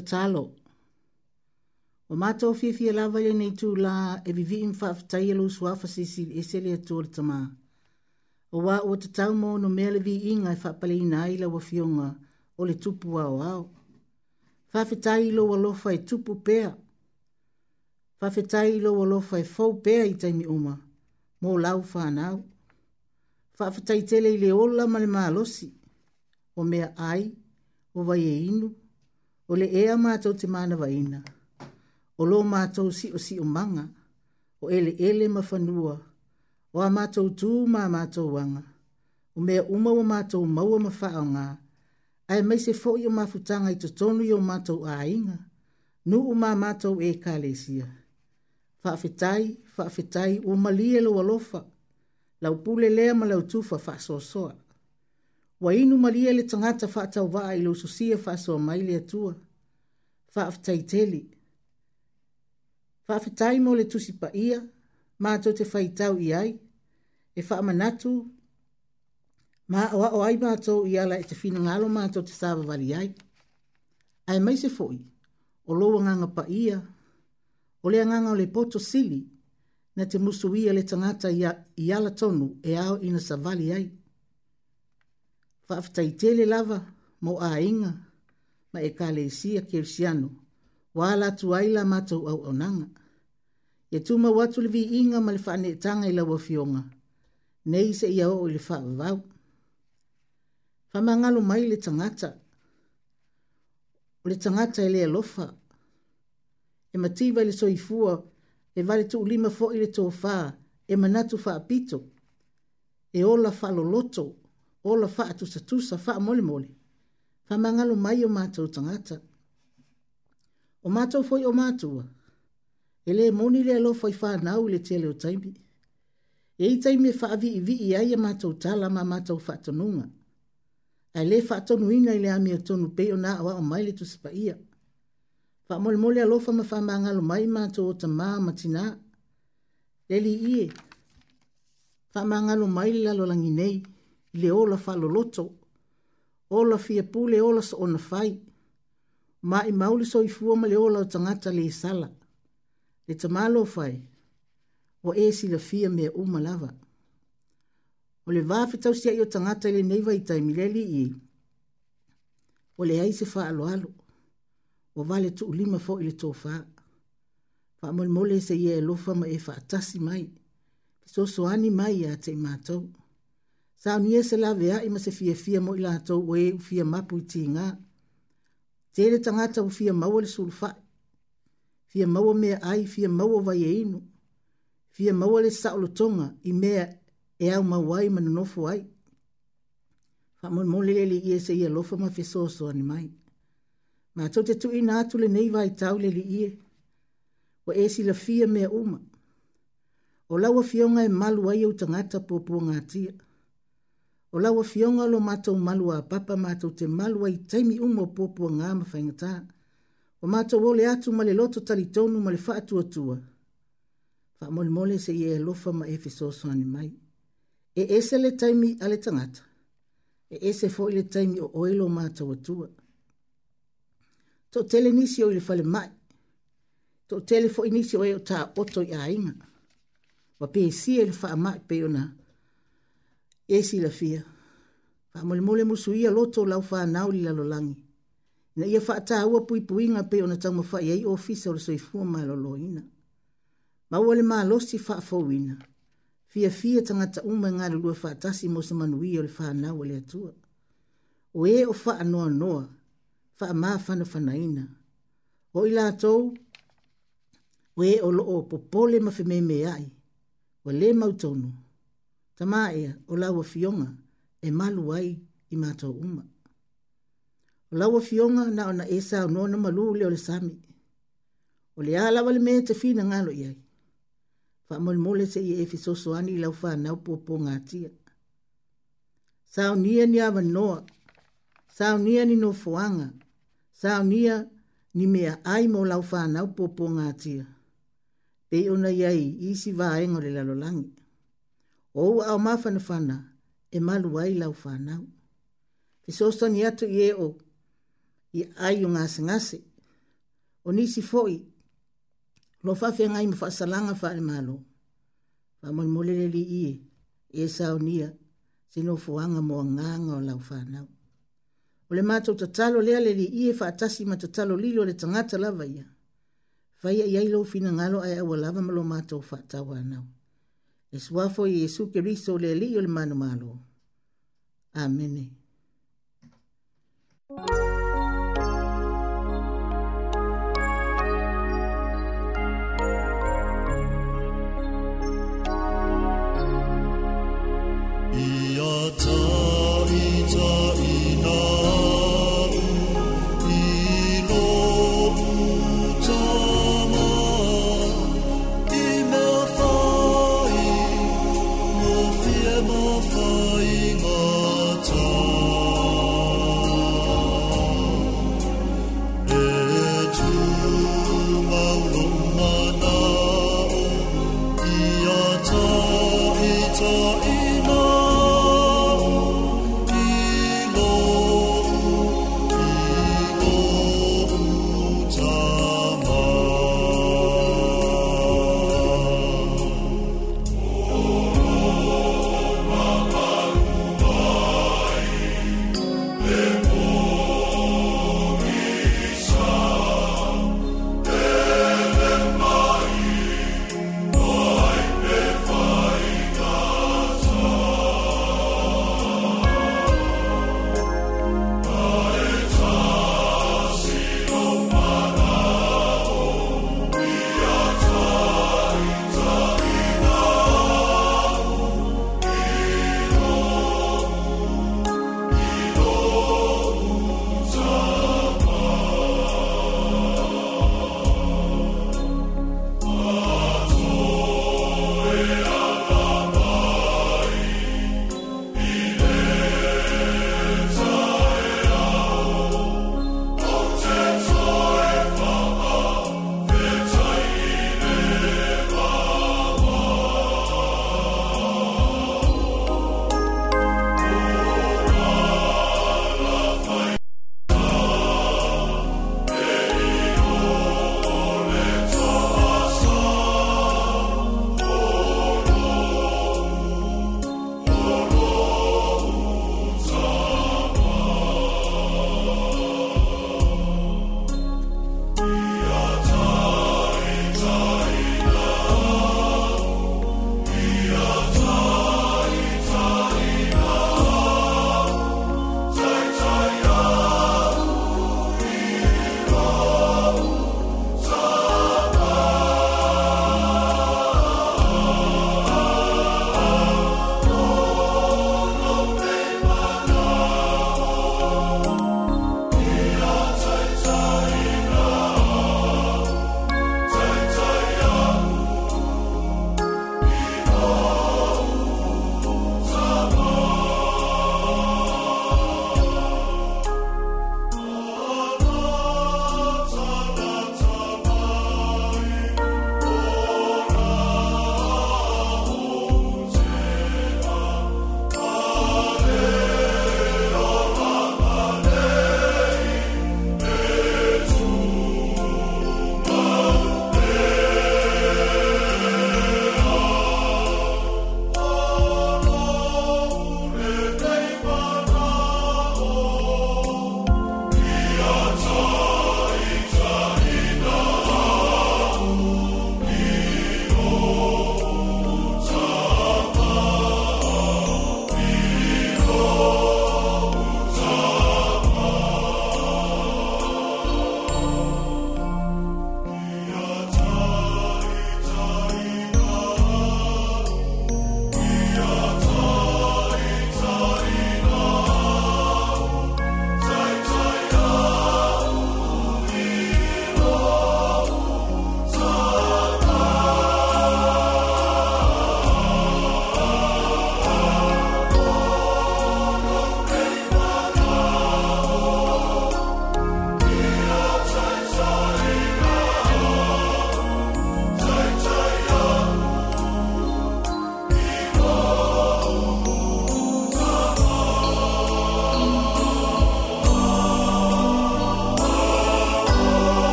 tatalo. O mata o fifi e lava le nei la e vivi im whaafatai e lusu afasisi e sele a tōra O wā o tatau mō no mea le inga e whaapale ina i la wafionga o le tupu au au. Whaafatai lo wa lofa e tupu pēa. Whaafatai lo wa lofa e fau pēa i taimi uma. Mō lau fanao. Whaafatai tele ile ola male mālosi. O ai, o O mea ai, o vai e inu o le ea mātou te mana waina, o lo mātou si o si o manga, o ele ele mawhanua, o a mātou tū mā mātou wanga, o mea uma o mātou maua mawhao ngā, ai mai se fo o mafutanga i to tonu i o mātou a inga, nu o mā mātou e ka le sia. Whaafetai, whaafetai, o malie lo alofa, lau pule lea ma lau tūwha whaasosoa. Whaasosoa. Wa inu malia le tangata wha atau waa ilo susia wha soa mai le atua. Wha aftai teli. Wha aftai mo le tusi pa ia, mātou te whai tau i ai, e wha amanatu, mā oa o ai mātou i ala e te whina ngalo mātou te sāwa wari ai. Ai mai se fo'i, o loa nganga pa ia, o lea nganga o le poto sili, na te musu ia le tangata i ala tonu e ao ina sa wali ai whaafatai tele lava mo a inga ma e ka le si a kersiano wā la tu aila matau au au nanga. E tu ma watu le vi inga ma le whaane tanga i lawa fionga. Nei se ia o le wha vau. Whamangalo mai le tangata. O le tangata e alofa. E mativa le soifua e vale tu ulima fo i le tofa e manatu wha apito. E ola falo loto o faa tu sa tu sa faa mole mole. Faa mangalo mai o mātou tangata. O mātou foi o mātoua. E le moni le alo foi faa nau le tele o taimi. E i taimi e faa vi i vi i ai e mātou tala ma mātou faa tonunga. Ai le faa tonu ina i ami o peo na awa o mai le tu sipa ia. Faa mole mole alo faa ma faa mangalo mai mātou o ta maa matina. Le li ie. Faa mangalo mai le lalo langi le ola faloloto, ola fia pule ola sa ona fai, ma i mauli so i fuama le ola o tangata le sala, le tamalo fai, o e si la fia me uma lava. O le vafi tau sia i o tangata le neiva i taimileli i, o le aise fa alo alo, o vale tu ulima fo i le tō faa. Fa mole mole se ia e lofa ma e fa atasi mai, so soani mai a te mātou sa ni se la vea i se fie fie mo ila to we fie mapu tinga te le tanga ta fie mau e le sul fa fie mau me ai fie mau va ye inu fie mau le sa lo i me e au ma wai ma no ai fa mo mo le le ye se ye lo ma fe so so mai ma to te tu ina tu le neiva i tau le ie. ye e si la fie me uma o lawa fionga e malu ai o tanga po po ngatia o laua fioga lo matou malu a papa matou te malu ai taimi uma o puapuaga ma faigatā ua matou ole atu ma le loto talitonu ma le faatuatua faamolemole seʻia e alofa ma efesosoani mai e ese le taimi a le tagata e ese foʻi le taimi o oe lo matou atua toʻatele nisi o i le falemaʻi toʻatele foʻi nisi o e o taoto i aiga ua pesia i le faamaʻi pei ona e si la fia. Fa mole mole musu ia loto lau fa nau li lalo langi. Na ia fa ata ua pui pui nga pe ona tau mafai ai ofisa ola soi fua ma lolo ina. Ma wale maa losi fa fo ina. Fia fia tangata uma nga lulua fa atasi mo sa manu ia ola fa nau ole atua. O e o fa anoa noa. Fa a maa fana fana ina. O ila atou. O e o loo popole mafememe ai. Wale mautonu. Wale mautonu tamā ea o laua fioga e malu ai i matou uma o laua fioga na ona e saunoa na malū lea o le sami o le ā lava le mea tefina galo i ai faamolemole seʻia e fesoasoani i lau fanau puapoga atia saunia ni avanoa saunia ni nofoaga saunia ni mea ai mo lau fanau puapoga atia pei ona iai isi vaega o le o ua ao mafanafana e malu ai lau fanau fesoasoni atu i eo i ai o gasegase o nisi foʻi lo faafeagai ma faasalaga faalemalo faamolemolele liie e, e saonia se nofoaga mo agaga o lau fanau o le matou tatalo lea le liie faatasi ma tatalo lili o le tagata lava ia faia i ai lou finagalo ae aua lava ma lo matou faatau anau Es wafo Yesu Cristo le lío el mano malo. Amén.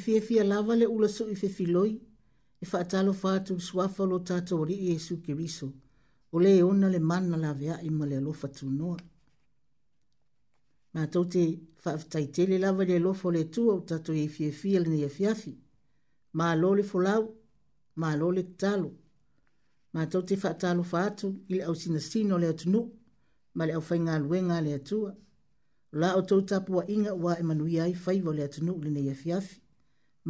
fia fia lava le ula su i fe filoi, e wha atalo fatu swafa lo tato ori i Jesu Kiriso, o le e ona le mana la vea i ma le alofa tu noa. Ma tau te whaftaitele lava le alofa le tua o tato e i fia fia le nea fiafi, ma alole folau, ma alole talo, ma tau te whaatalo fatu i le au sino le atunu, ma le au whainga luenga le atua, la o tau tapua inga ua e manuia i faiwa le atunu le nea fiafi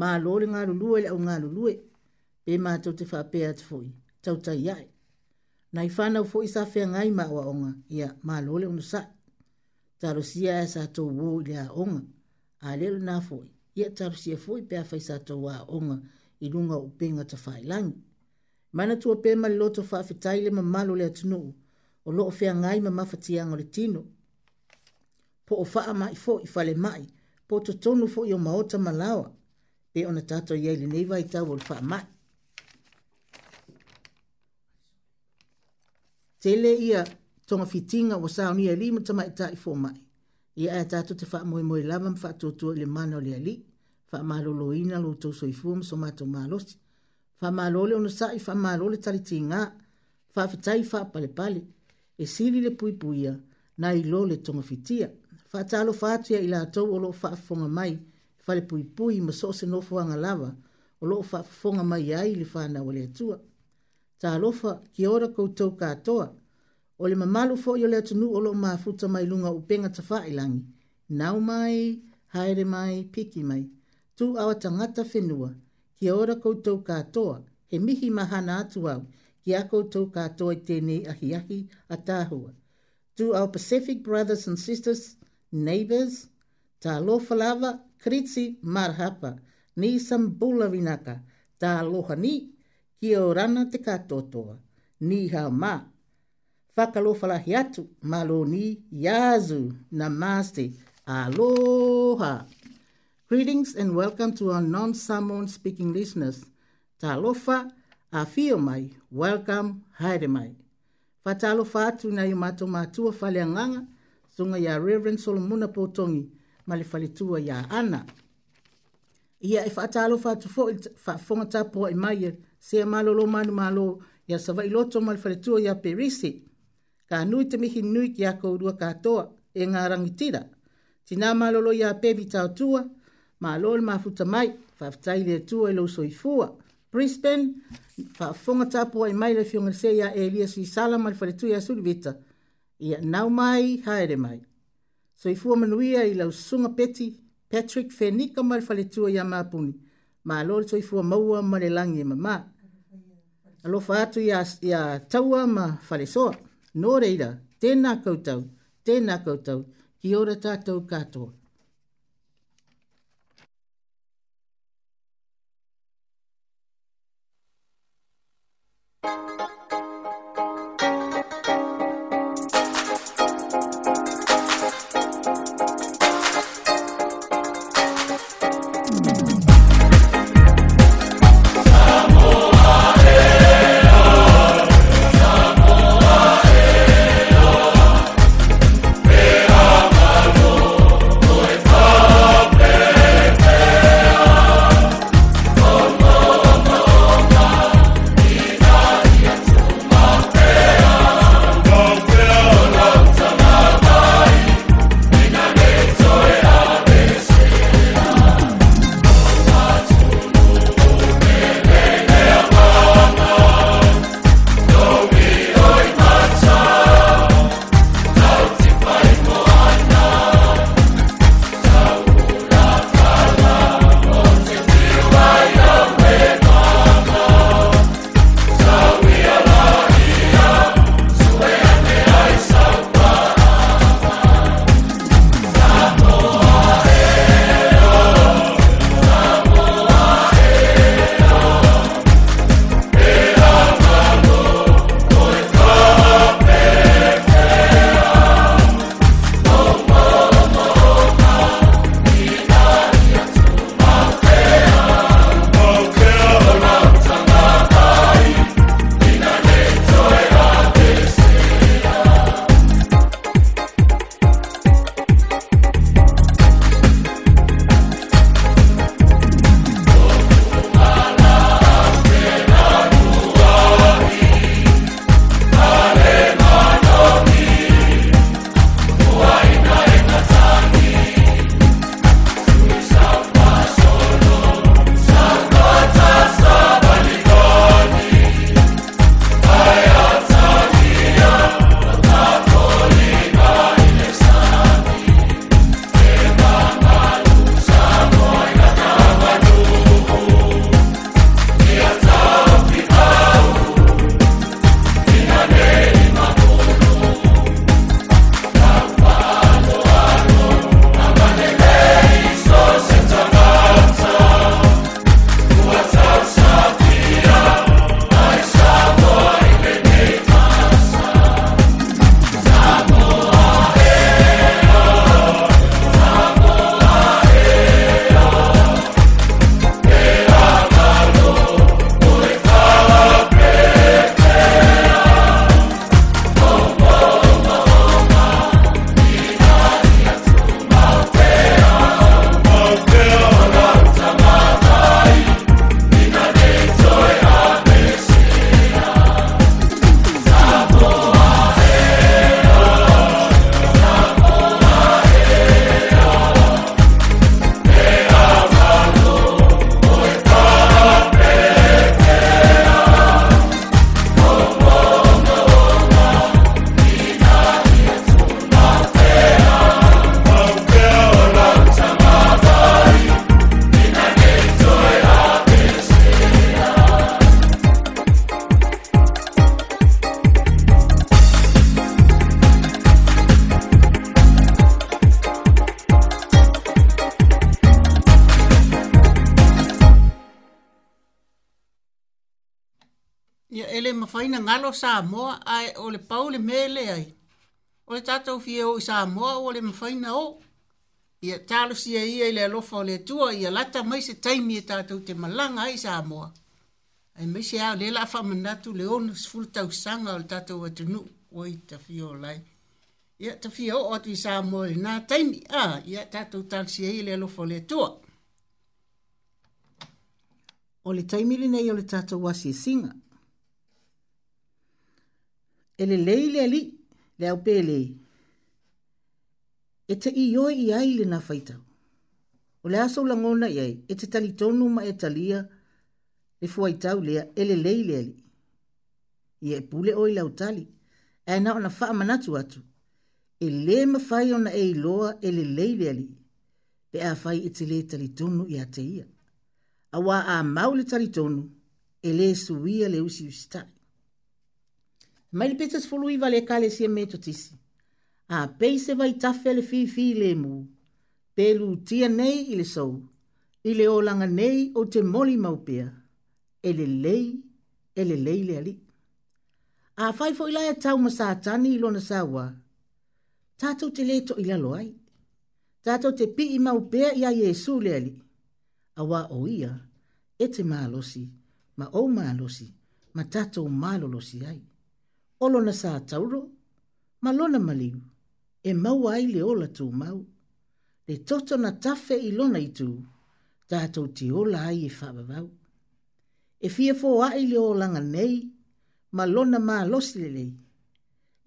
ma lo le ngalo lue le au ngalo lue pe ma tau te whape atu fui tau tai ai nai whanau fo sa whea ngai ma wa onga ia ma lo unu sa taro sia e sa tau wo le a onga a lelo na fui ia taro sia fui pe a fai sa tau wa onga i lunga upenga ta whai langi mana tua pe ma loto whaafetai le ma malo le atu nuu o loo whea ngai ma mawhatiang o le tino po o faa mai fo i fale mai po to tonu fo i o maota malawa pe ona tato ia ili neiva i tau ol wha mai. Tele ia tonga fitinga wa sao ni ali ma tamai tai fo mai. Ia ai tato te wha moe moe lava mwha tuatua ili mana o le ali, wha malo lo ina lo tau soi fua ma so mato malosi. Wha malo le ona sai, wha malo le tali ti ngā, wha fitai wha pale pale, e sili le pui pui ia, na i lo le tonga fitia. Wha talo fatia ila tau olo wha fonga mai, fale pui pui ma so se nofo anga lava o lo fa fonga mai ai li fa na wale tua ta lofa ki ora ko to ka toa o le mamalu fo yo le tunu o lo mafuta mai lunga u penga ta fa ilangi nau mai haere mai piki mai tu awa tangata fenua ki ora ko to ka toa he mihi mahana atu au ki a koutou katoa i tēnei ahiahi a tāhua. To our Pacific brothers and sisters, neighbors, Ta lofa lava, kritsi marhapa, ni sambula vinaka, ta loha ni, ki o rana te katotoa, ni ha ma. Faka lofa lahi atu, malo ni, yazu, namaste, aloha. Greetings and welcome to our non-Samoan speaking listeners. Ta lofa, a fio mai, welcome, haere mai. Fata lofa atu na yumato matua fale anganga, sunga ya Reverend Solomon Potongi, ma le faletua iā ana ia e faatalofa atu foʻi faafofoga tapu aʻi mai e se malolo manu malo ia savaʻi loto ma le faletua iā perisi kanui te mihi nui ki akou lua katoa e garagitila tinā malolo iā pevi taotua malo le mafuta mai faafetai le atua e i lou soifua brisban faafofoga tapu aʻi mai le fiogalesea iā elia suisala ma le faletua iā sulivita ia nau mai haere mai So i fua manuia i lau sunga peti, Patrick Fenica mar fale tua ia mapuni. Ma alore so i fua maua mare langi e mamā. Alo fātu ia, ia taua ma fale soa. Nō reira, tēnā koutou, tēnā koutou, ki ora tātou katoa. thank you sa Samoa ai o le paule mele ai. O le tatou fie o i Samoa o le mawhaina o. Ia talo sia ia i le alofa o le tua ia lata mai se taimi e tatou te malanga ai sa Samoa. Ai mai se au le la whamanatu le ono sifuru tau sanga o le tatou nu o i ta fie o lai. Ia ta fie o atu i Samoa i e nā taimi. a ia tatou talo sia ia i le alofa o le tua. O le taimili nei o le tatou wasi e singa ele leile ali le au pele e te i yoi i ai le na faitau o le aso la ngona i ai e te tali tonu ma e talia le fuaitau lea ele leile ali i e pule oi lau tali e na ona faa manatu atu e le mawhai ona e iloa ele leile ali pe a fai i e te le tali tonu i a te a wā a tali tonu ele suia le usi usitai Ma le pesa sefolu iva le ekale e me totisi a pei se vaitafe a le fifi i lēmu pelūtia nei i le sou i le olaga nei ou te moli mau pea e lelei e lei le ali. A foʻi lae atau ma satani i lona saua tatou te lē toʻi lalo ai tatou te piʻi mau pea iā iesu le alii auā o ia e te ma ou malosi ma tatou malolosi ai olo na sa tauro, ma lona maliu, e mau ai le ola tu mau, le toto na tafe i lona i tu, tātou ti ola ai e whababau. E fie fo ai le ola nga nei, ma lona ma losi le lei,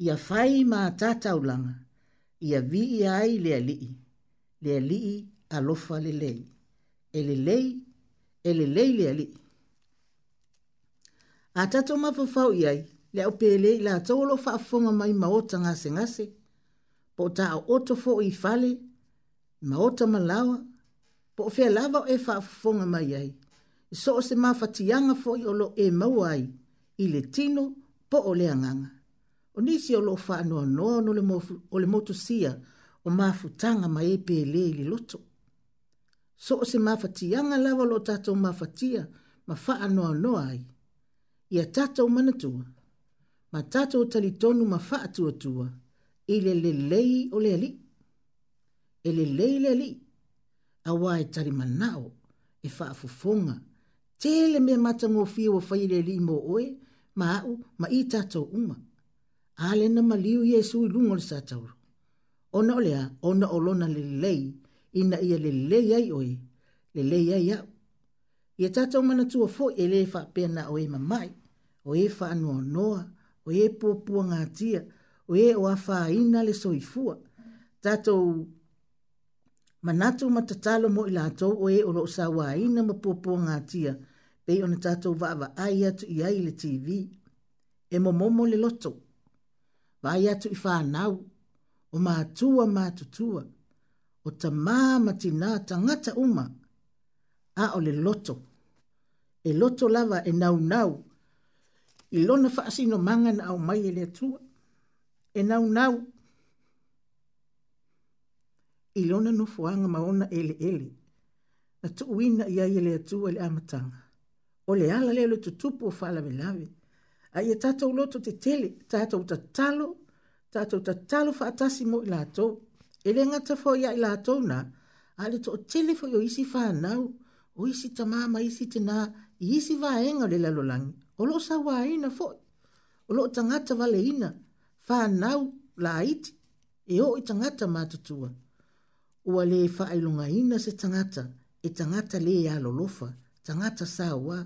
ia whai mā tātau langa, ia vi i ai le alii, le alii alofa le lei, e le lei, e le lei le alii. A tato mafafau i le au pele i la tolo fa fonga mai maota ngase ngase. Po ta au oto fo i fale, maota malawa, po fea lava o e fa fonga mai ai. So o se mafatianga fo i olo e mau ai, i le tino po o le anganga. O nisi olo fa anua noa no le, mof, o le motu sia o mafutanga mai e pele i le loto. So o se mafatianga lava lo tato mafatia, ma fa anua noa ai. Ia tato manatua ma tato o tali tonu ma faa tua tua, i le le lei o le ali. E le lei le ali, a wae tali manao, e faa e fufonga, tele me mata ngō fia wa fai le li mo oe, ma au, ma i tato uma. Ale na maliu Yesu i lungo le satauro. Ona olea, ona olona le lei, ina ia le lei ai oe, le lei ai au. Ia tato mana fo e le faa pena oe mamai, oe faa noa noa, o e pōpua ngā tia, o e o awha le soifua, tātou manatu matatalo mo i lātou o e o loo sa wāina ma pōpua ngā tia, pei ona tātou vaava ai atu i ai le TV, e mo momo le loto, vai atu i whānau, o mātua mātutua, o ta māma tina tangata uma, a o le loto, e loto lava e nau nau, i lona whaasino manga na au mai e lea tua, e nau nau. I lona no fuanga maona ele ele, na tuuina i ai e lea tua le amatanga. O le ala leo le tutupu o whala me lawe, a i e tata uloto te tele, tata uta talo, tata uta talo whaatasi mo i lato, e le ngata fo ia i lato na, a le to o tele fo i o isi whanau, o isi tamama, isi tena, i isi vaenga le lalolangi o lo sa wā ina fo, o lo tangata vale ina, fa nau la iti, e o i tangata mātutua. Ua le whaailunga ina se tangata, e tangata le a lolofa, tangata sa wā,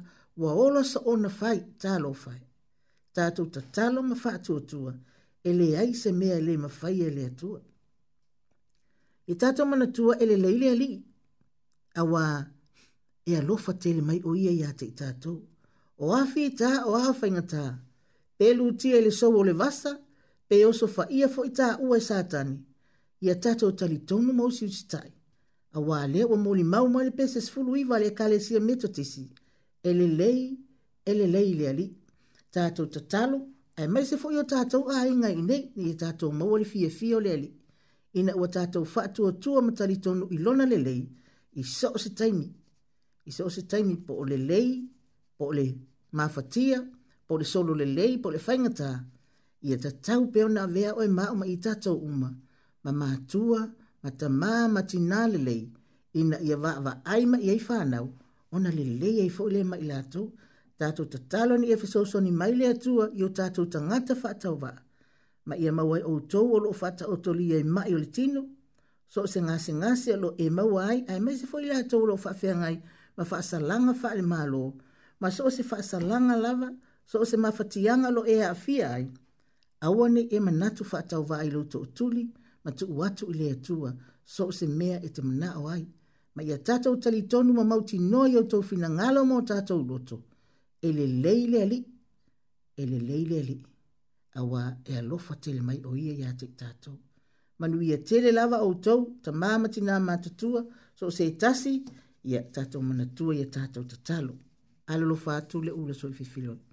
ua ola sa ona fai, tā lo fai. Tātou ta talo ma whaatua e le ai se mea le ma fai e le atua. E tātou mana tua e le leile ali, a wā, e alofa tele mai o ia ia te tātou o afi ta o aho fainga ta. Pe lutia ele sou o le vasa, pe oso fa ia fo ita ua e satani. Ia tata o tali tonu mousi utitai. A wale o mori mau mali pese sfulu iwa le kale sia meto tisi. Ele lei, ele lei le ali. Tata o tatalo, ai mai se fo io tata o a inga ine, ni e tata o mau ali fie fio le ali. Ina ua tata o fatu o tua matali tonu ilona le lei, i so se taimi. I so se taimi po o le lei, po le mafatia, po le solo le lei, po le whaingata, ia ta tau peo na vea oe ma i tato uma, ma mātua, ma ta mā ma tina le lei, ina ia wa wa aima i ai whanau, ona le lei ai fo le ma i lato, tato ta talo ni efe soso ni mai le atua, i o tato ta ngata whatau wa, ma ia mawai o tou o lo fata o toli ai ma i o le tino, so se ngase ngase lo e mawai, ai mai se fo i lato o lo fafea ngai, ma fa salanga fa le malo, ma ma so se faasalaga lava so o se mafatiaga lo e aafia ai aua nei e manatu faatauva ai lou toʻatuli ma tuu atu i le atua so o se mea e te manaʻo ai ma ia tatou talitonu ma mautinoa i outou finagalo mo tatou loto e lelei le alii e lelei le alii auā e alofa tele mai o ia iā tei tatou ma nui tele lava outou tamā ma tinā matutua so o se tasi ia tatou manatua ia tatou tatalo alolofa atu le ulesoifefiloni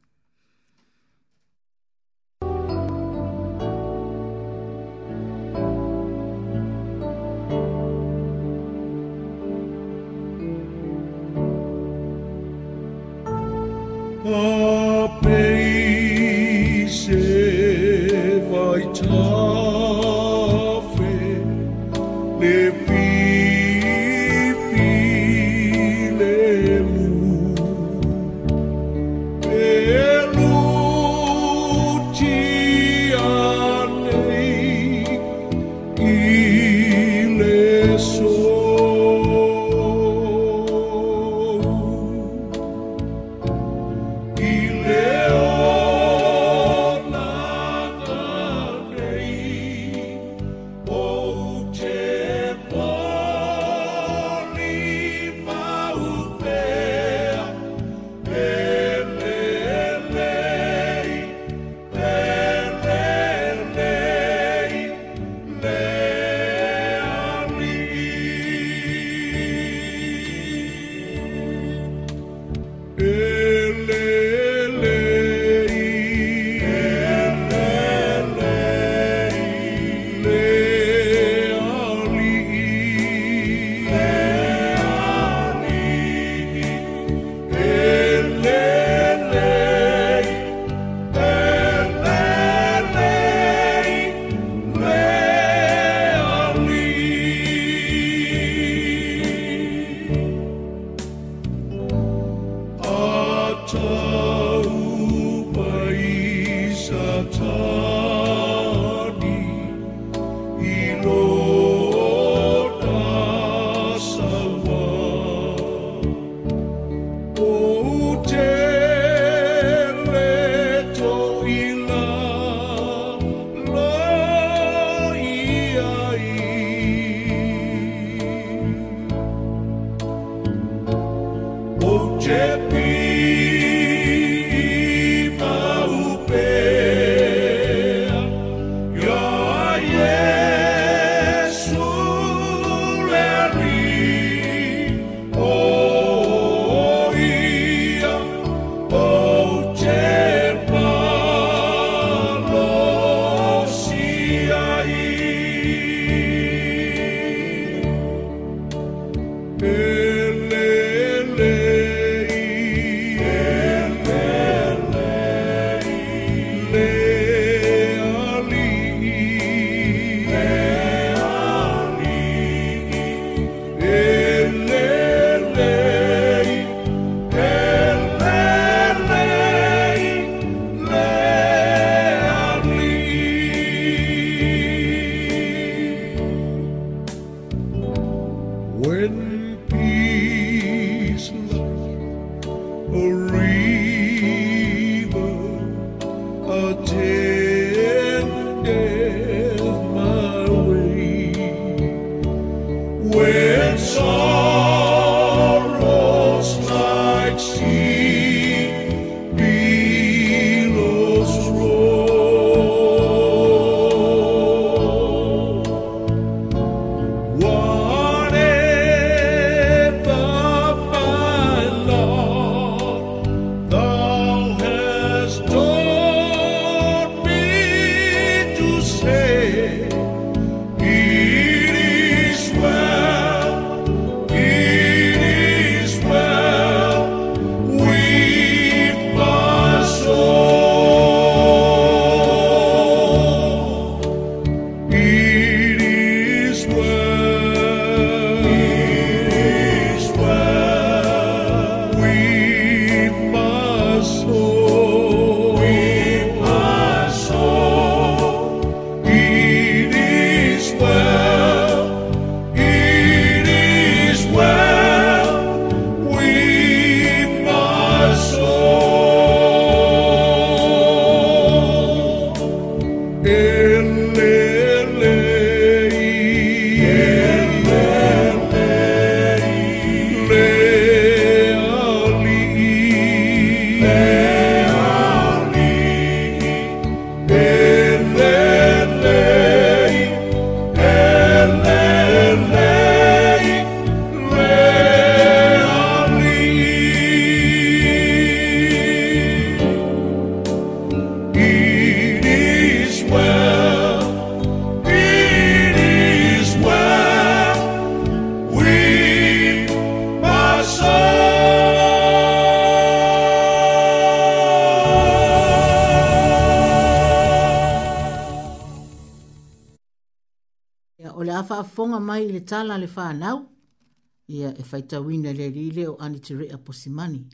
faitauina le alii lea o ani terea posimani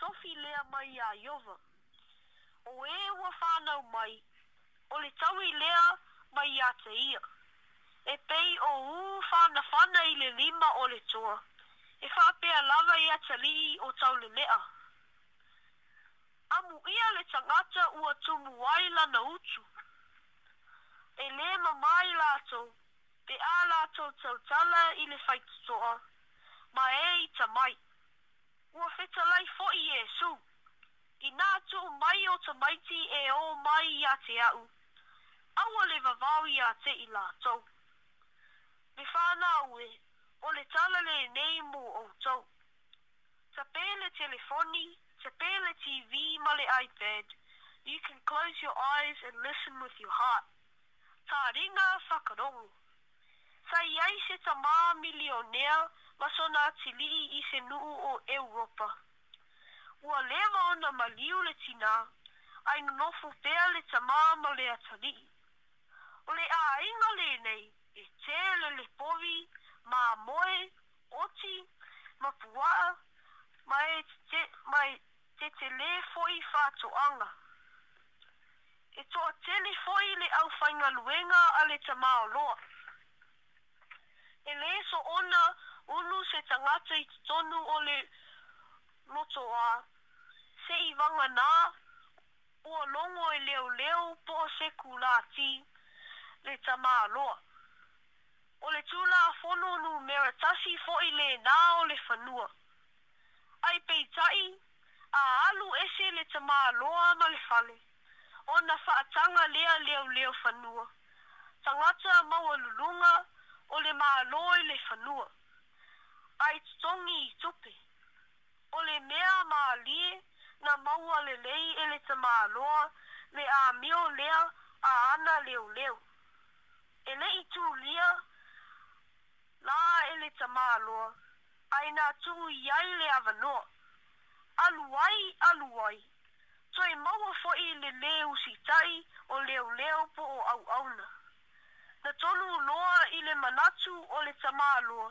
tofi lea mai a iowa. O e ua whanau mai, o le taui lea mai a te ia. E pei o u whana whana lima o le E whapea lava i a o tau le mea amu ia le tangata ua tumu wai lana utu. E le mamai lato, pe a lato tau tala i le whaitutoa, ma e i ta mai. Ua feta lai fo i e su, i nā tu mai o ta maiti e o mai i a te au. Aua le vavau i a te i lato. Me whāna aue, o le tala le nei mō o tau. Ta pēle telefoni, So bear the TV, male iPad. You can close your eyes and listen with your heart. Tā ringa whakarongo. Sa iai se ta mā milionea ma sona te i se nuu o Europa. Ua lewa ona ma liu le tina, ai nofu pēr le ta mā ma le atani. O le a inga le nei, e tēle le povi, mā moe, oti, ma pua, ma e te, ma e te te le foi fato anga. E toa tele foi le au whainga luenga a le te mao E le so ona unu se tangata i tonu o le moto a se i vanga nā o longo e leo leo po se kula ti le ta loa. O le tula a fono nu mera tasi fo i le nā o le whanua. Ai pei tai a alu ese le te maa loa ma le fale. O na whaatanga lea leo leo whanua. Tangata maua lulunga o le maa loa le whanua. Ai tongi i tupe. O le mea maa lie na maua le lei e le te maa loa le a mio lea a ana leo leo. E le i tū lia la e le te maa loa. Ai nā tū iai le avanoa aluai aluai. So e maua foi le leu si tai o leu leu po o au auna. Na tolu loa i le manatu o le tamaloa.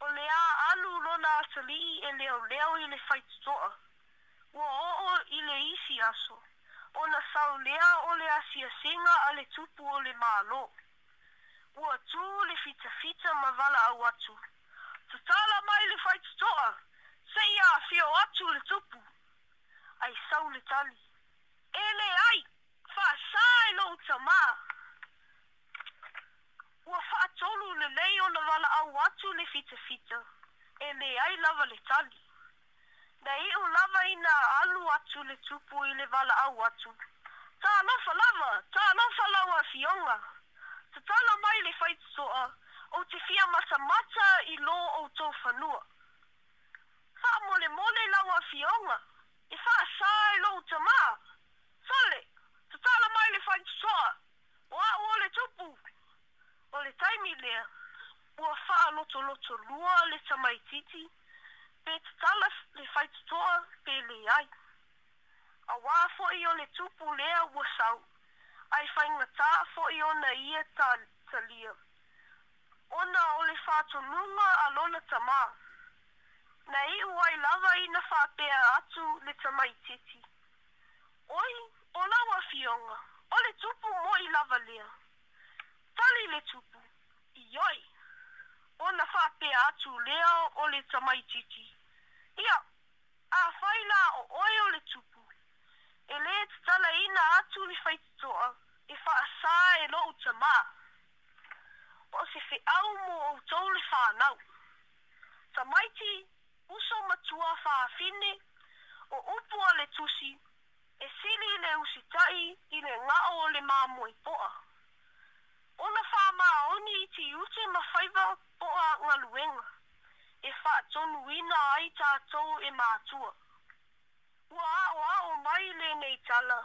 O le a alu lona atali e leu leu i le faitutoa. Ua o o i le isi aso. O na sau lea o le asia singa a le tupu o le malo. Ua tu le fita fita ma vala au atu. Tutala mai le faitutoa. Tutala se ia fio atu le tupu. Ai sau le tali. Ele ai, fa sa e lo uta ma. Ua fa atolu le lei o na wala au atu le fita fita. E me ai lava le tali. Na i lava i na alu atu le tupu i le wala au atu. Ta lofa lava, ta lofa lawa fionga. Ta tala mai le faitu soa, o te fia masamata i lo o tō whanua. Fa mole mole la wa fionga. E fa sa e lo tama. Sole. Tu tala mai le fa so. Wa o le tupu. O le taimi le. Wa fa lo to lo to lua le tamai titi. Pe tu tala le fa so pe le ai. A wa fo i o le tupu le wa sa. Ai fa inga ta fo i o na ia ta talia. Ona o le fa to nunga alona tama na uai lava i na whapea atu le tamai teti. Oi, o lawa fionga, o le tupu mo i lava lea. Tali le tupu, i oi, o na whapea atu lea o le tamai titi. Ia, a whaila o oi o le tupu, e le e tala i na atu i whaititoa, e whaasā e lo utama. O se whi au mo o tau le whanau. Tamaiti, uso matua faa fine, o upua le tusi, e sili le usitai i le ngao le mamu i poa. O na faa maa oni i ti uti mawhaiva poa nga luenga, e faa tonu ina ai tātou e mātua. Ua a o a o mai le nei tala.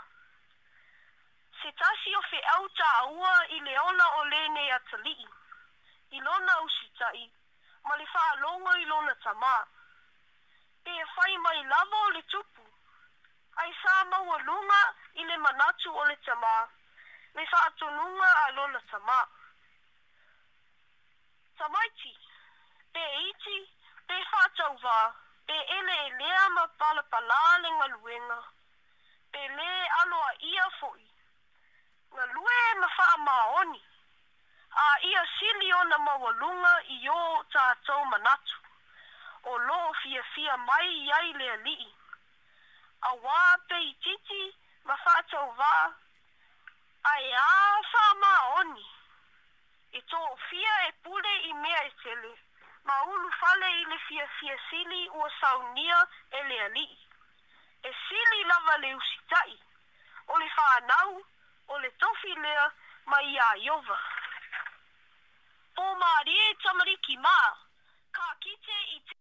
Se tasi o fe au tā ua i le ona o le nei atalii, i lona usitai, ma le faa longa i lona tamaa pe fai mai lava o le tupu. Ai sa maua lunga i le manatu o le tama. Me sa atununga a lona tama. Tamaiti, pe iti, pe fatau wā, Te ele e lea ma pala pala le ngaluenga. Pe le aloa ia foi. Nga lue e ma maoni. A ia sili o na i o tātou manatu o lo fia fia mai iai lea lii. A wā pei titi ma whātou wā, ai a wha mā oni. E tō fia e pule i mea e tele, ma ulu fale i le fia fia sili ua saunia e lea lii. E sili lava le usitai, o le whānau, o le tofi lea, ma i a iova. Pō mā rie tamariki mā, ka kite i te...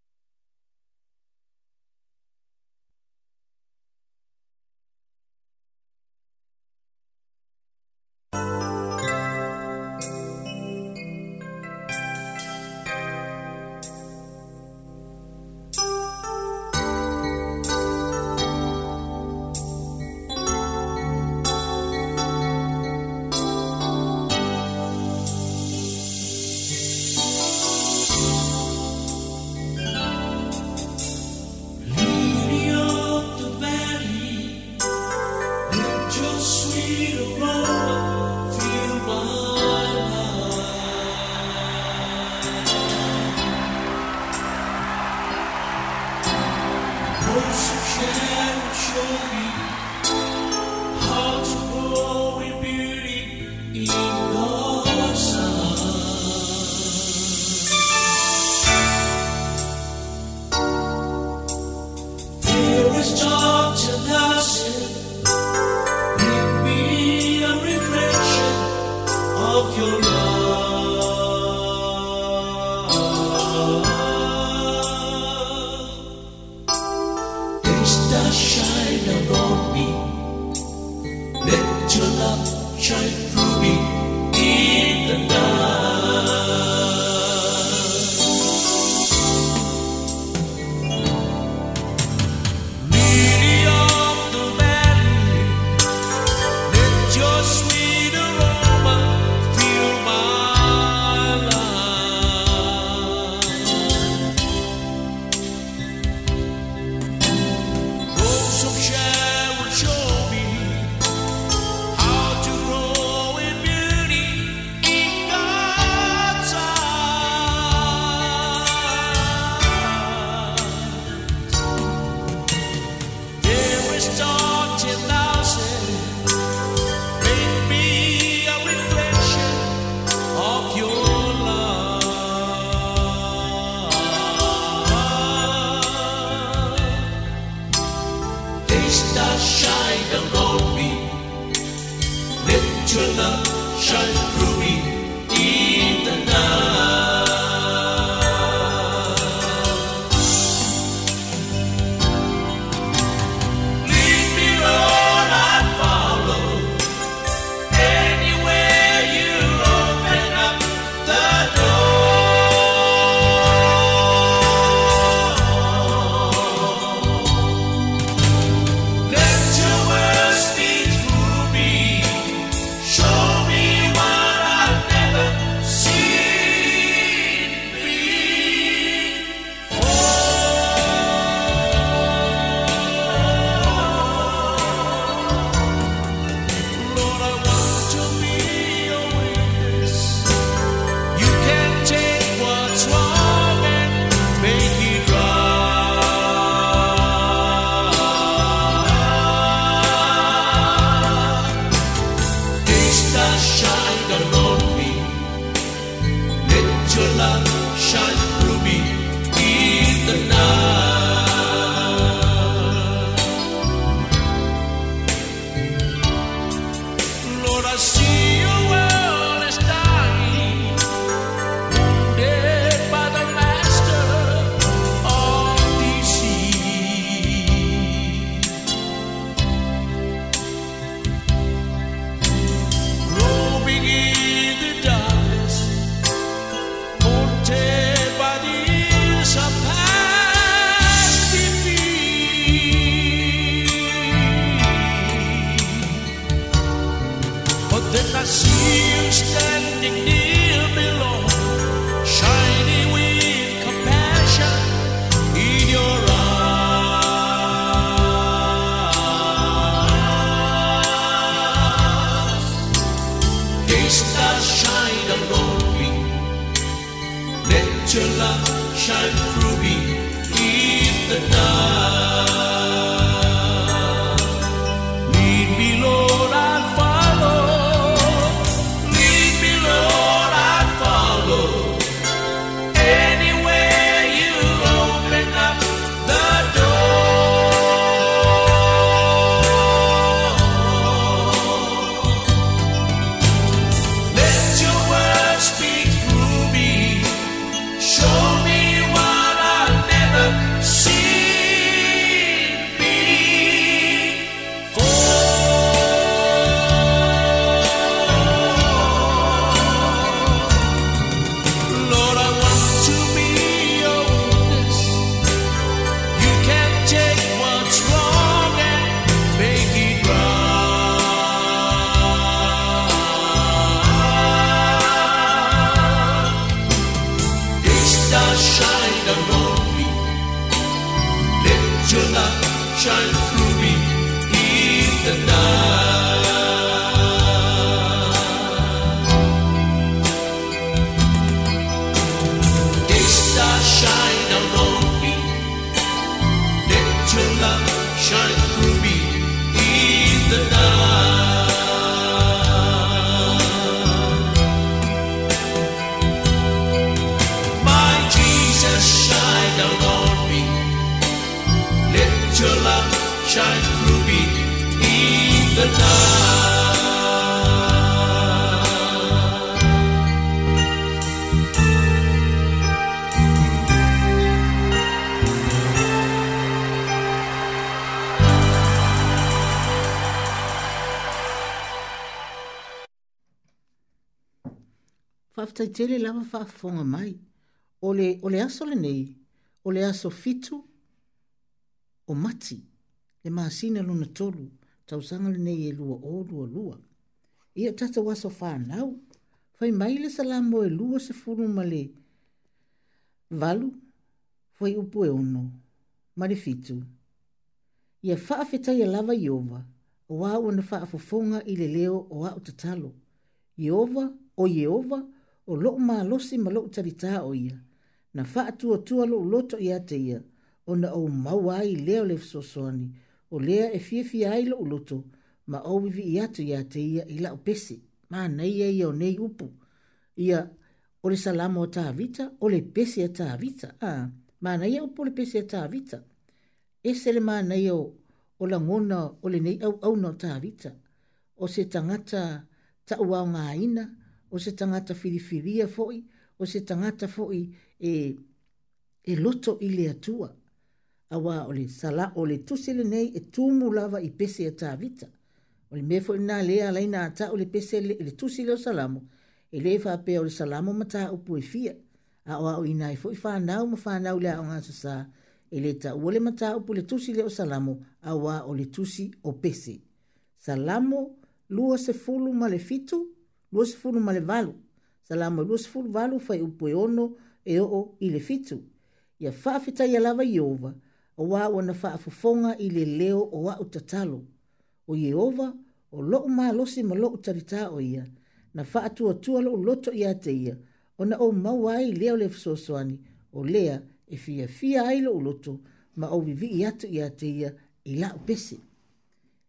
fafatai tele lava faafofoga mai o le, o le aso lenei o le aso fitu o mati le masina luna tolu tausaga lenei e lua o lualua ia o tatou aso fanau fai mai le salamo e lua sefulu ma le valu foi upu e ono ma le fitu ia faafetai e lava ieova o a ua na faafofoga i le leo o aʻu tatalo ieova o ieova o lo ma lo si ma lo tarita o ia na fa atu atu lo loto ia te ia o na o mawai leo le fsosoni o lea e fie fie ai lo loto ma o vivi ia te ia te ia ila o pesi ma nei ia ia o nei upu ia o le salamo o tavita o le pesi a tavita a ah. ma nei ia upu le pesi a tavita e se le ma nei o o la ngona o le nei au au no tavita o se tangata ta uau ngā ina ta o se tangata whiriwhiria fo'i, o se tangata fo'i e, e loto i le atua. Awa o le sala o le tusele nei e tumu lava i pese a tā vita. O le mefo ina lea lai nā ta o le pese le, le tusele o salamo, e le wha pe o le salamo mata o pue fia. A oa o ina e fo'i whanau ma whanau lea o ngā sasā, e le ta uole mata o pule tusele o salamo, awa o le tusi o pese. Salamo lua se fulu ma le fitu, luasi fulu ma le valu salama luasi fulu valu fai upu e ono e oo i le fitu ia faafetaia lava ieova auā ua na faafofoga i le leo o aʻu tatalo o ieova o loʻu malosi ma loʻu talitā o ia na faatuatua loʻu loto iā te ia ona ou maua ai lea o le fesoasoani o lea e fiafia ai loʻu loto ma ou vivii atu iā te ia i laʻu pese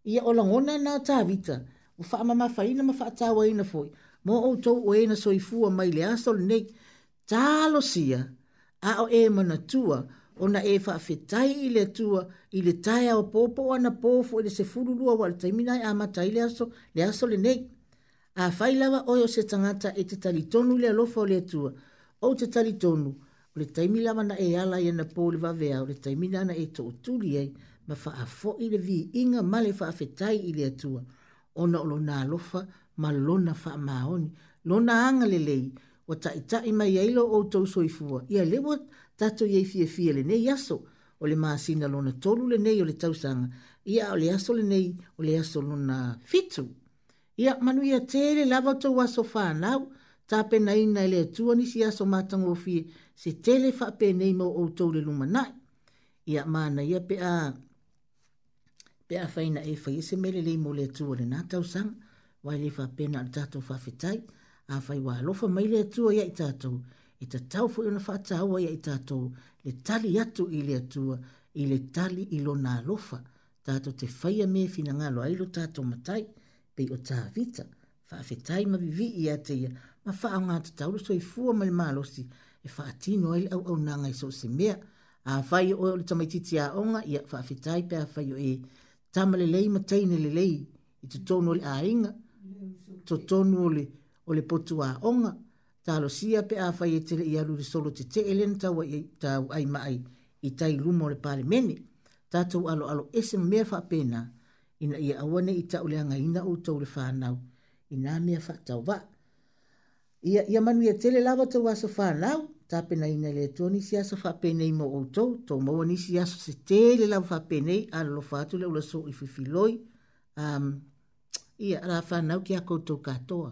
ia o lagona na tavita o fa ma ma fa ina ma fa ta wa ina foi mo o to o ina so i fu a mai le asol ne ta lo sia a o e ma na tua o na e fa fe tai ile tua ile tai o popo o na pofo i le e se furu lua wa le taimina a ma tai le asol le asol ne a fa i lava o yo se tangata e te talitonu le alofa o le tua o te talitonu o le taimi lava na e ala ia na po le vavea o le taimina na e to utuli e ma fa a fo ile vi inga ma le fa fe tai ile tua ona o lona alofa ma lona faamaoni lona aga lelei ua taʻitaʻi mai yailo lo outou soifua ia le ua tatou iai fiafia nei aso o le maasina lona tolu nei o le tau sanga ia o le aso nei o le aso lona fitu ia manuia tele lava outou aso fanau tapenaina e le atua nisi aso matagofie se tele fa faapenei mo outou le lumanaʻi ia manaia pe a pe a faina e fai se mele le mo le tu le na tau sang wai le fa pena le tatou fa fitai a fai wa alofa mai le tu ya i tatou i ta tau fu ina fata hawa ia i tatou le tali atu i le tua, i le tali i lo na alofa, tatou te fai a me fina ngalo lo ilo tatou matai pe o ta vita fa ma vivi i ate ia ma fa a ngata tau lo so i fua ma le malosi e fa atino ai au au nga i so se mea a fai o le tamaititi a onga ia fa pe a fai o e tama le lei mataina le lei i totonu o le āiga totonu o le, o le potu aʻoga talosia pe a fai e teleʻi alu le solo tetee lena tauai maʻai i tai luma o le palemene tatou aloalo ese mamea faapena ina ia awane aua nei i taʻuleagaina outou fa fanau ina mea faataovaa ia, ia manuia tele lava tou aso fanau tapena ina le to ni sia so fa pene mo auto to mo ni sia so se te le la fa pene a lo fa tu le lo so i fi filoi um ia la fa na ki a ko to katoa.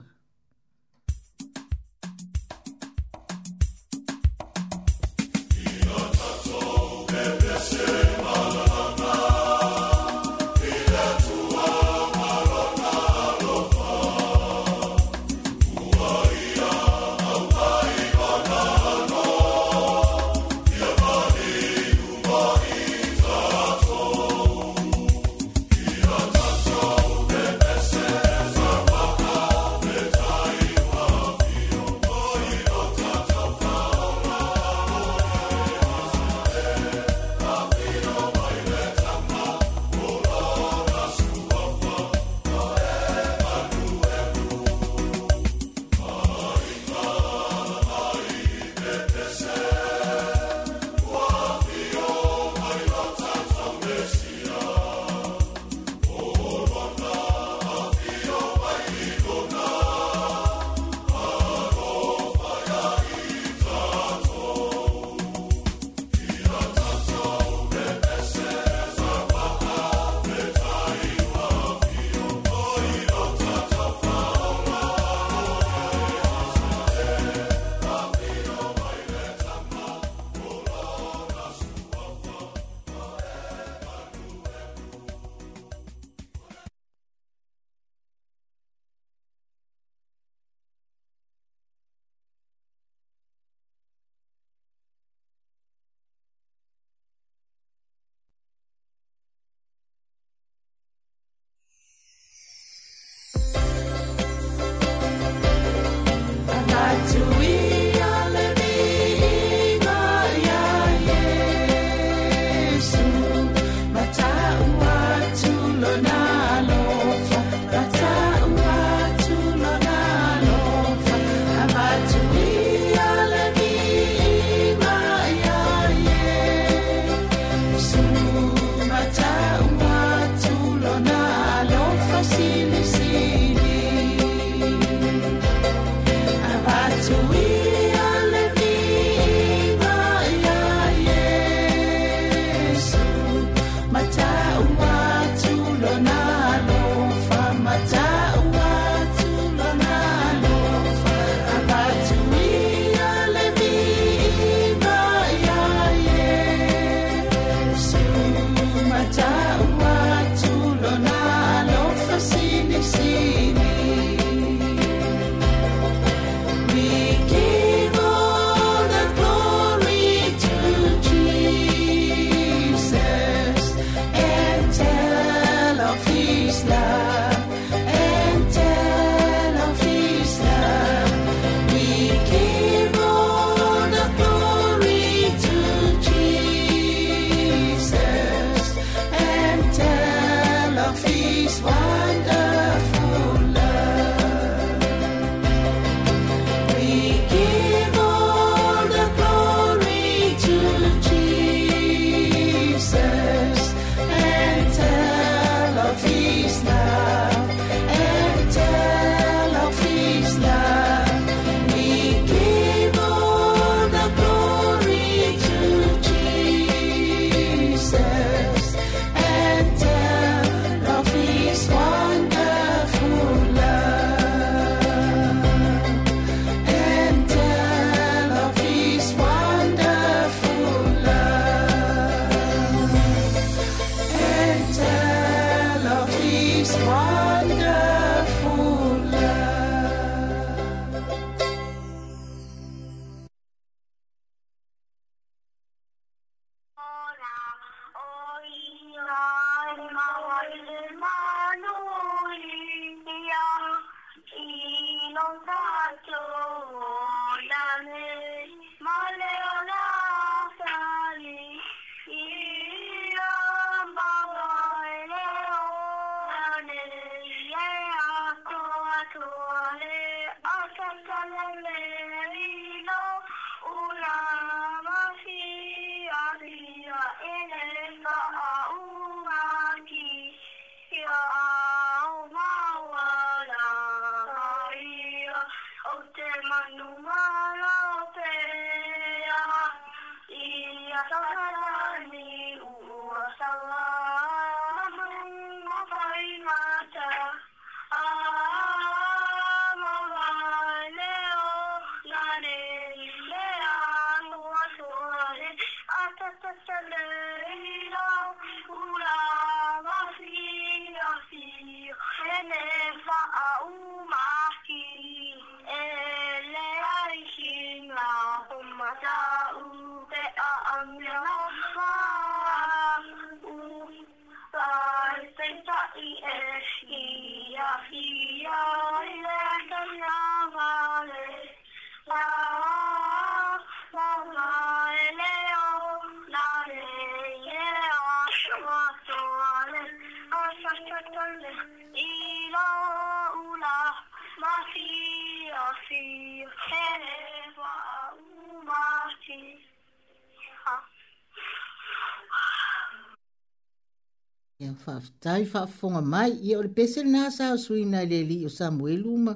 whaftai whafonga mai i ole pese nā sā sui nai le li o Samuel uma.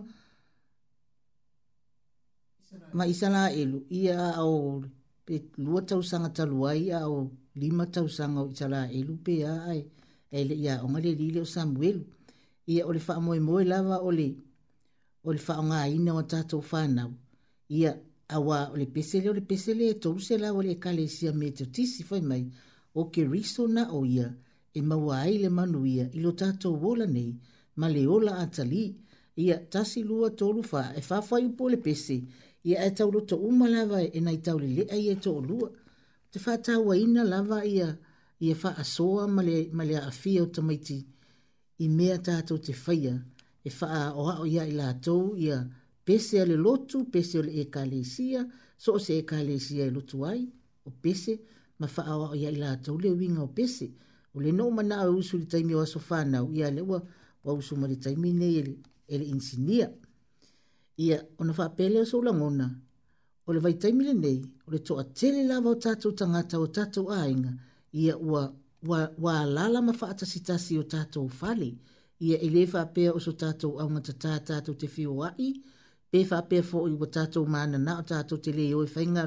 Ma isa la elu i a o pe lua tau sanga taluai a o lima tau sanga o isa la elu pe a ai. E le ia onga le li le o Samuel. I a ole wha moe moe lava ole ole wha onga ina o tātou whanau. I a awa ole pese le ole pese le e tolu se la ole e kale si a metotisi whai mai o ke riso na o ia. O ia e maua ai le manuia i lo tātou wola nei ma le ola atali ia tasi lua tolu fa e fafai upo le pese ia e tau roto uma lava e nai tau le lea ia to lua te fatau ina lava ia ia fa asoa ma ma le afia o tamaiti i mea tātou te faia e fa a oa o ia i la tau ia pese ale lotu pese ale e kalesia so se e kalesia e lotu ai o pese ma fa a oa o ia i la tau le winga o pese o le noo mana au usu li taimi o aso whanau ia le ua wa usu ma taimi nei e insinia ia ona wha pele o sou o le vai taimi le nei o le toa tele lava o tatou tangata o tatou ainga ia ua wa wa lala ma fa tasi o tato fali ia ele fa pe o so tato au ma tata tato te fi wai pe fa pe fo i tato mana na tato te e e le o fainga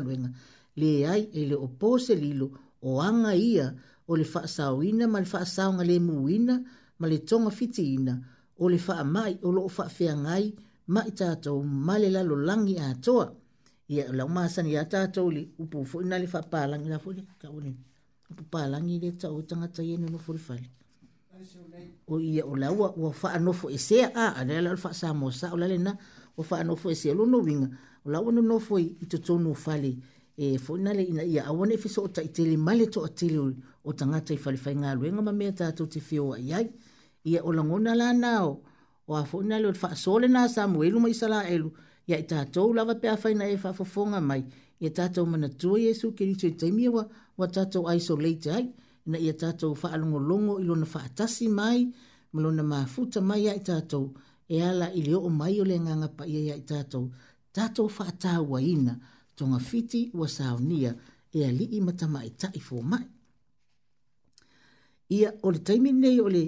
le ai ele opose lilo o anga ia o le faasaoina ma le faasaoga lē muuina ma le toga fitiina o le faamaʻi o loo faafeagai ma i tatou ma le lalolagi atoa ia o lau masani iā tatou le upu foʻi na le faapalagi la foʻi lekaʻuole upu palagi le taʻu tagata ia nonofo le fale o ia o lau ua faanofo esea a ale ala le faasamosa o la lenā ua faanofo esea lonouiga o lau ua nonofo i totonu fale e foʻi na le ina ia aua nei fesoo taʻitele ma le toʻatele o o tangata i whalifai ngā luenga ma mea tātou te whio a iai. Ia o langona la nao, o a fōna leo te whaasole nā Samuelu mai sala elu, ia i tātou lava pe awhaina e whafofonga mai, ia tātou mana tua Jesu ke rito i teimiewa, wa tātou isolate ai, na ia tātou whaalongolongo i lona whaatasi mai, ma na mafuta mai ia i tātou, e ala i leo o mai o le nganga pa ia ia i tātou, tātou whaatāua ina, tonga fiti wa saunia, e ali i matama i tai mai ia o le taimi nei o le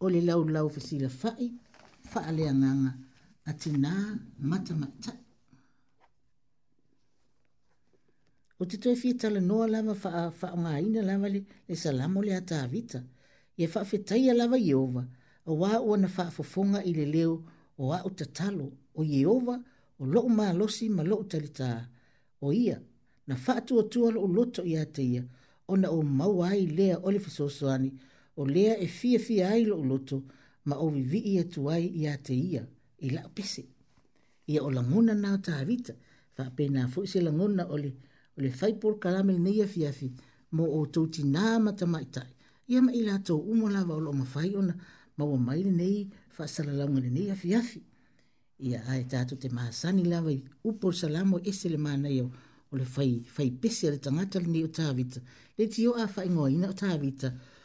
o le lau lau fa sila fai fa ale anganga ati na mata mata o te toi fita le noa lava fa fa nga ina lava le le salamo le ata avita ia fa fetai a lava Yehova a wā ua na fa fofonga i le leo o a o tatalo o Yehova o lo ma losi ma lo talita o ia na fa tu tu o loto ia te ia ona o mawai lea o o lea e fia fia ai lo loto ma o vivi ia tuai ia te ia i la pese. Ia o langona nga ta avita fa pe na fo se langona o le, o le fai por karame ne ia fia fi mo o tau ti nga mata mai tai. Ia ma i la tau umola wa o lo mawhai ona ma o mai le nei fa salalanga le nei a fia fi. Ia ai tato te maa sani lawa i upor salamo e se le mana iau o le fai, fai pese le tangata le nei o ta avita. Le ti o a fai ngoi ina o ta avita. Ia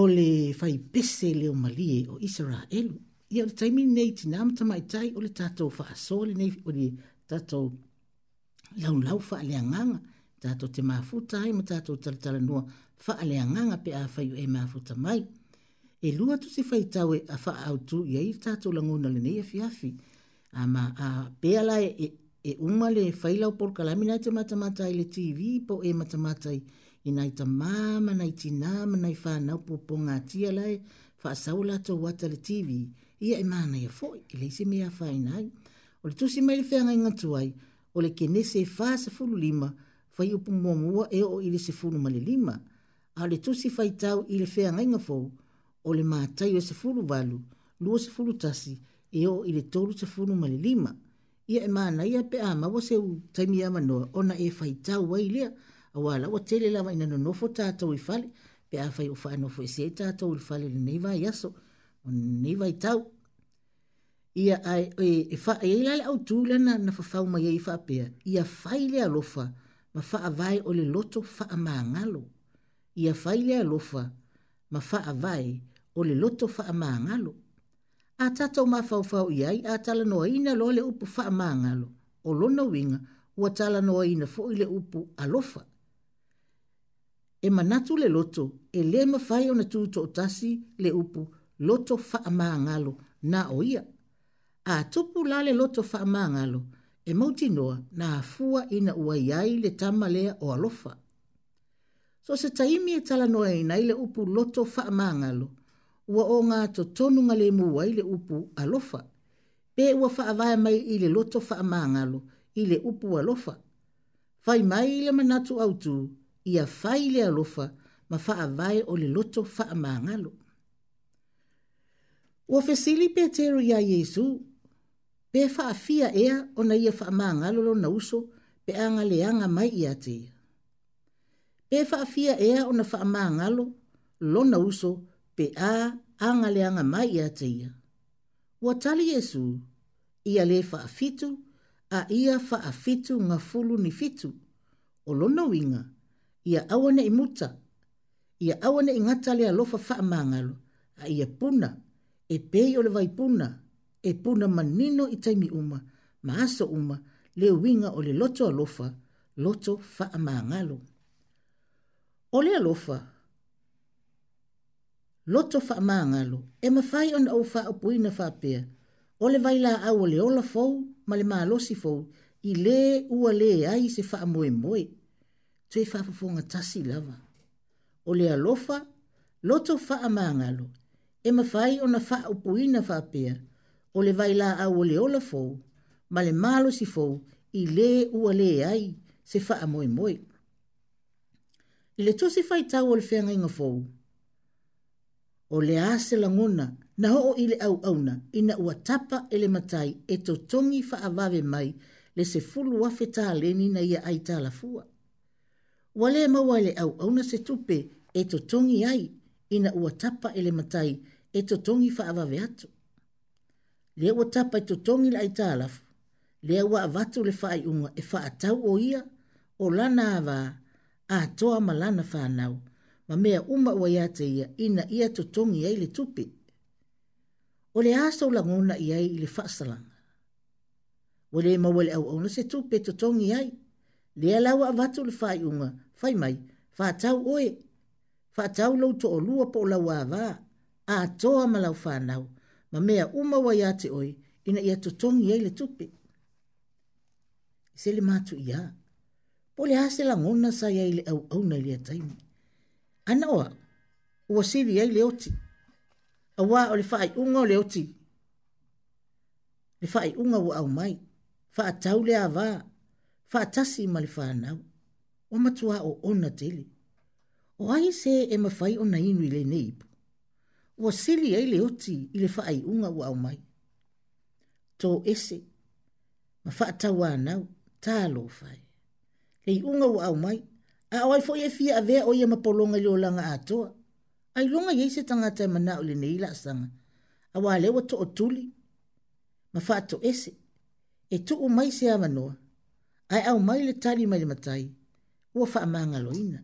o le fai pese le o malie o Israel. Ia le taimi nei tina amata mai tai o le tato fa aso le nei o le tato lau lau fa le anganga. Tato te mafuta ai ma tato talatala nua fa le anganga pe a fai o e mafuta mai. E lua tu se fai tau e a fa au tu i a i tato langona le nei a fiafi. A ma a peala e, e, e uma le fai lau por kalamina te matamata ai le TV po e matamata ai le TV ina i tamama na i tinama na i whanau popo ngā tia lai, whaasau lato wata le TV, ia e mana ia fo, i leise mea whainai. O le tusi mai le whenga inga tuai, o le kenese e wha sa fulu lima, whai upu mua mua e o i le se fulu male lima. A le tusi whai tau i le whenga inga fo, o le mātai o se fulu walu, lua se fulu tasi, e o i le tolu se fulu male lima. Ia e mana ia pe ama wa se u taimi ama noa, ona e whai tau wai lea, awa la watele lava ina nonofo tatou i fale pe a fai o faanofo ese ai tatou i le fale lenei vaiaso o lenei vaitau ia e faaiai e e la le autū lana na fafau mai ai faapea ia fai le alofa ma faavae o le loto faamagalo ia fai le alofa ma faavae o le loto faamagalo a tatou mafaufau i ai a talanoaina loa le upu faamagalo o lona uiga ua talanoaina foʻi le upu alofa e manatu le loto e lea mafai ona tuto o tasi le upu loto faamāgalo na o ia a tupu la le loto faamāgalo e mautinoa na afua ina ua iai le tama lea o alofa so se taimi e talanoa i nai le upu loto faamāgalo ua o ngā totonuga lēmu ai le upu alofa pe ua faavae mai i le loto faamāgalo i le upu alofa fai mai i le manatu autū ia fai le alofa ma faa vai o le loto faa maangalo. Ua fesili pe teru ia Yesu, pe faa fia ea o na ia faa maangalo lo na uso pe anga le mai ia te ia. Pe faa fia ea o na faa maangalo lo na uso pe a anga le mai ia te ia. Ua tali Yesu, ia le faa fitu, a ia faa fitu ngafulu ni fitu, o lo na winga, ia awane i muta, ia awane i ngata lea lofa faa maangalo, a ia puna, e pei o le vai puna, e puna manino i taimi uma, maaso uma, le winga ole le loto alofa, loto faa maangalo. O le alofa, loto faa maangalo, e mafai on au faa opuina faa pea, o vai la au le ola fou, ma le maalosi fou, i le ua le ai se faa moe moe, tue whapafonga tasi lava. O lea lofa, loto wha a e mawhai o na wha upuina whapea, o le vaila au o le ola fōu, ma le malo si fōu i le ua le ai se wha moi moi. I le tosi whai tau o le whenga inga fōu, o le ase langona na hoo i le au auna i na ua tapa ele matai e to tongi wha mai le se fulu wafe tā leni na ia aita la fua wale maua le au au na se tupe e to tongi ai ina ua tapa e le matai e to tongi fa avave atu. Le ua tapa e to tongi la i talafu, le ua avatu le fai unga e fa atau o ia o lana ava a toa malana fa anau ma mea uma ua iate ia ina ia to tongi ai le tupe. O le aso langona iai i le fasalanga. Wale maua le au au na se tupe e to tongi ai le alau avatu le faaiʻuga fai mai faatau oe faatau lou toʻolua po o lau a atoa ma lau fanau ma mea uma ua iā te oe ina ia totogi ai le tupe i se le matuʻiā po o le a se lagona sai ai le auauna i lea taimi ana oa ua sili ai le oti auā o le faaiʻuga o le oti le faaiʻuga ua au mai faatau le avā faatasi ma le o ua o ona tele o ai se e mafai ona inu i lenei ipu ua sili ai le oti i le faaiʻuga ua mai to ese ma faatau anau talofae unga iʻuga ua mai a o ai foʻi e fia ave o ia e ma pologa i le olaga atoa ailoga i ai se tagata e manaʻo i sanga a wale o to otuli ma ese e tuu mai se avanoa ai au mai le tali mai le matai, ua wha amanga loina.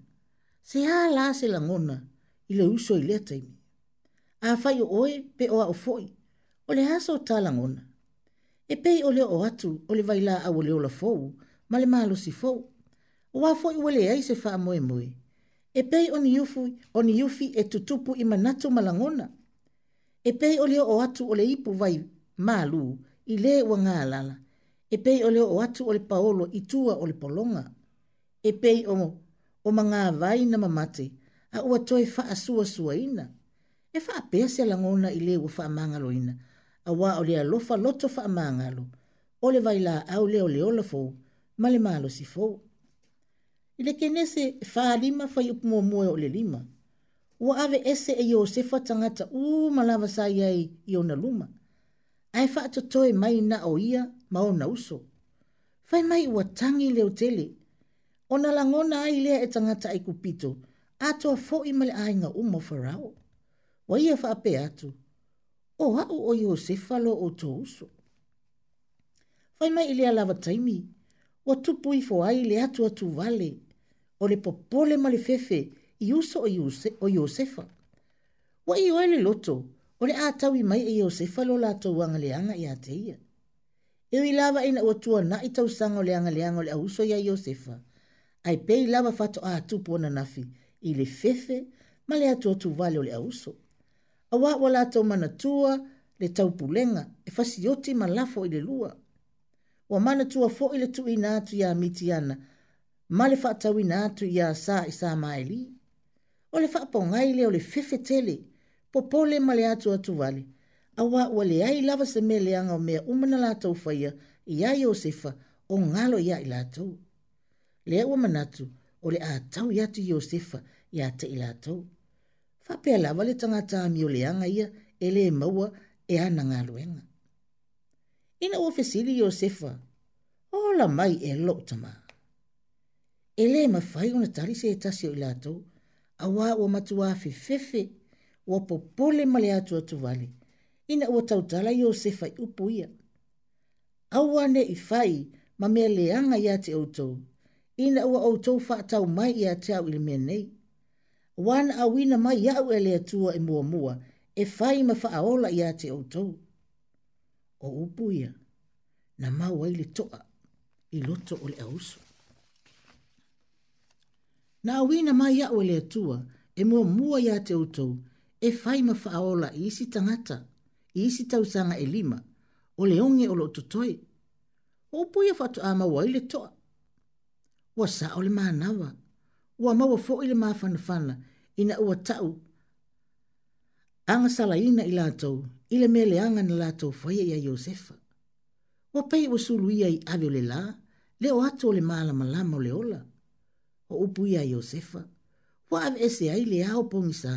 Se hā la se la ngona, i uso i lea taimi. A fai o oe, pe o o foi, o le hasa o tā ngona. E pei o le o atu, o le vaila a o le ola fou, ma le malo si fou. O a foi wale ai se wha moe moe. E pei o ni ufu, o ni ufi e tutupu i manatu ma la ngona. E pei o le o atu o le ipu vai malu, i le ua e pei o leo o atu o le paolo i tua o le polonga. E pei o, o manga vai na mamate, a ua toi faa sua sua ina. E faa pea se langona i leo faa mangalo ina, a wa o le alofa loto faa mangalo, o le vai la au leo le ola fou, ma malo si fou. I le kenese faa lima fai upumua mua o le lima, ua ave ese e Yosefa tangata u malava sa iai i ona luma. Ai faa to toi mai na o ia, mauna uso. Fai mai ua tangi leo tele. Ona na langona ai lea e tangata ai kupito, atoa fo i male ai nga umo farao. Wa ia fa ape atu. O hau o Iosefalo o to uso. Fai mai ilia lava taimi, wa tupu i fo ai lea atu atu vale, o le popole male fefe i uso o, Iose, o Iosefa. Wa i loto, Ole le atawi mai e Iosefalo la atu wangaleanga i ateia e wi ina ua tua na i tau sanga o leanga leanga le auso ia Iosefa. Ai pei lava fato a atu pona nafi i le fefe ma le atu atu vale o le auso. A wā wala tau manatua le tau pulenga e fasi yoti ma lafo i le lua. Wa manatua fo i le tu ina atu ia miti ana ma le fatau ina atu ia sa i sa maeli. O le fapongai le o le fefe tele popole ma le atu atu vale awa ua leai lava se mea leaga o mea uma na latou faia ia iosefa o galo ia i latou lea ua manatu o le a tau i atu iosefa iā te i latou faapea lava le tagata amioleaga ia e lē maua e ana galuega ina ua fesili iosefa o la mai e loo tamā e lē mafai ona tali se tasi o i latou auā ua matuā fefefe ua popole ma le atu atuvale ina ua tautala i o se fai upu ia. Aua ne i fai ma mea leanga ia te outou, ina ua outou whaatau mai ia te au ili mea nei. Wan a wina mai iau e lea tua e mua mua, e fai ma whaaola ia te outou. O upu ia, na mau ai le toa, i loto o le ausu. Na awina mai iau e lea tua, e mua mua ia te outou, e fai ma whaaola i isi tangata i isi tau sanga e lima, o le onge o lo totoe. O poia fatu a maua i le toa. Ua sa o le maanawa. Ua maua fo i le maafanafana ina ua tau. Anga sala ina i lātou, i le mele anga na lātou faya ia Iosefa. Ua pei ua sulu ia i avio le la, leo ato o le maala malama o le ola. O upu ia Iosefa. Ua ave ese ai le aho pongisa,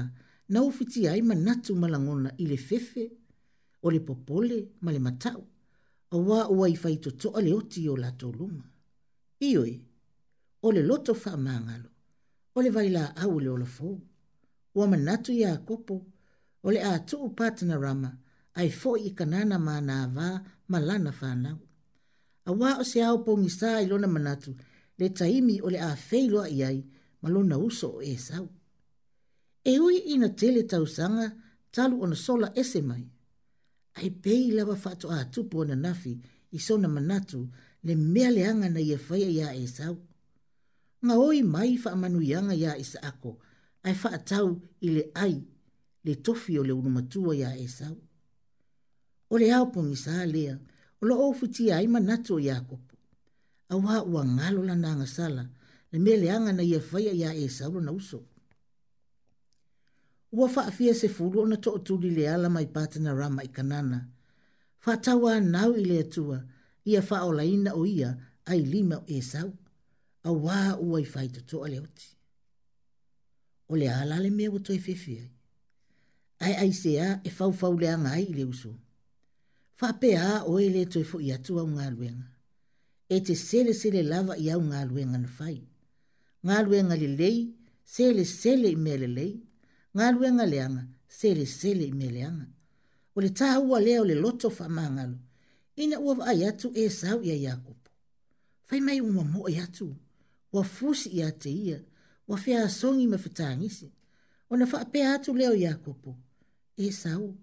na ufiti ai manatu malangona i le fefe o le popole ma le matau. A wā ua i fai to le oti o lato luma. Ioi, o le loto wha māngalo, o le vaila au le olafo. Ua manatu i a kopo, o le a tuu pātana rama, ai fo i kanana mā nā vā malana whānau. A wā o se au pōngi sā i lona manatu, le taimi o le a feiloa i ai, malona uso o e sau. E hui ina tele tausanga, talu ona sola ese mai ai pei lava fato a tupu ona nafi i sona manatu le mea leaga na ia ya iā esau ga oi mai fa faamanuiaga iā isaako e ae faatau i le ai le tofi o le ulumatua iā esau o le aopogisā lea o lo loo ofitia ai manatu o iakopo auā ua ngalo lana agasala le mea leaga na ia ya iā esau lona usou ua faafia se fulu ona toʻatuli le ala mai patana rama i kanana faatau anau i le atua ia faaolaina o ia ai lima e o esau auā ua i faitotoʻa le oti o le ala le mea ua toe fefi ai ae aiseā e faufauleaga ai i le usu faapeā oe lē toe foʻi atu augaluega e te selesele lava i augaluega na fai galuega lelei selesele i mea lelei ngā ruenga leanga, sele sele i me leanga. O le tāhua leo le loto wha māngalo, ina ua wa ai atu e sau ia Iakopo. Whai mai uma mo ai atu, wa fusi ia te ia, wa whea songi me whetangisi. O na whaapea atu leo Iakopo, e sau,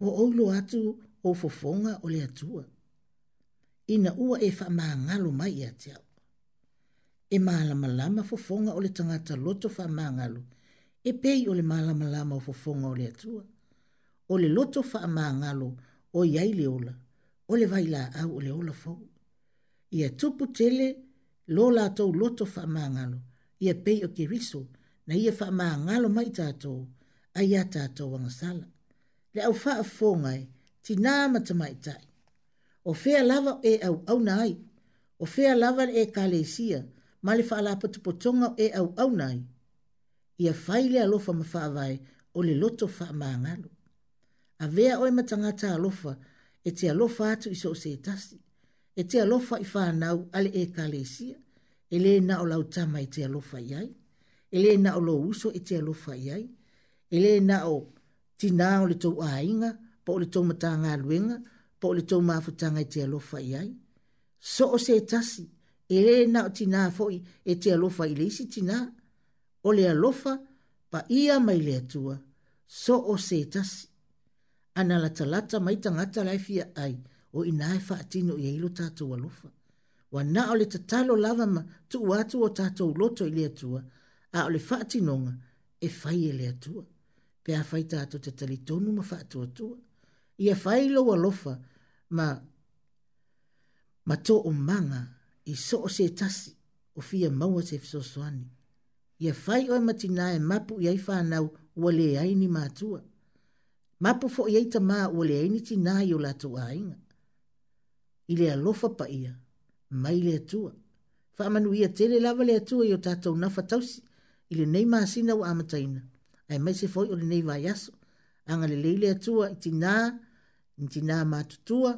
wa oulo atu o fofonga o le atua. Ina ua e wha māngalo mai ia te au. E maalama lama fofonga o le tangata loto wha māngalo, e pei o le malamalama o fofoga o le atua o le loto faamāgalo o iai le ola o le vailaau o le ola fou ia tupu tele lo latou loto faamāgalo ia pei o keriso na ia faamāgalo mai tatou a iā tatou agasala le ʻaufaafofoga e tinā ma tai. o fea lava e au auauna ai o fea lava e le ekalesia ma le faalapotopotoga e auauna ai au ia faile alofa ma faavae o le loto faamagalo avea oe ma tagata alofa e te alofa atu i so o se e te alofa i fanau a le ekalesia e lē na o lautama i te alofa i e lē na o lo uso e te alofa i e lē na o tinā o le tou āiga po o le tou matagaluega pa o le tou mafutaga i te alofa i so o se tasi e lē na o tinā foʻi e te alofa i le o le alofa pa ia mai le atua so o se tasi. Ana la talata mai tangata lai fia ai o ina e wha atino i eilo tātou alofa. Wa na o le tatalo lava ma tu watu o tātou loto i le atua a o le wha atinonga e fai e le atua. Pea fai tātou te talitonu ma wha atua tua. Ia fai lo alofa ma ma tō o manga i so o se tasi o fia maua se fisoswani ia fai oe matina e mapu iai fanau ua leai ni matua mapu foʻi ai tamā ua leai ni tinā i o latou aiga i le alofa paia mai le atua faamanuia tele lava le atua i o tatou nafa tausi i lenei masina ua amataina ae mai se foʻi o lenei vaiaso agalelei le atua i tinā ni tinā matutua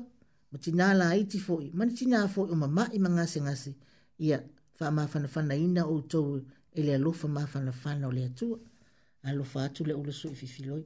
ma tinā laiti foʻi ma ni tinā foʻi o mamaʻi ma gasegase ia faamafanafanaina outou ele alofa mafana fana ole atua alofa atu le ulo su ififiloi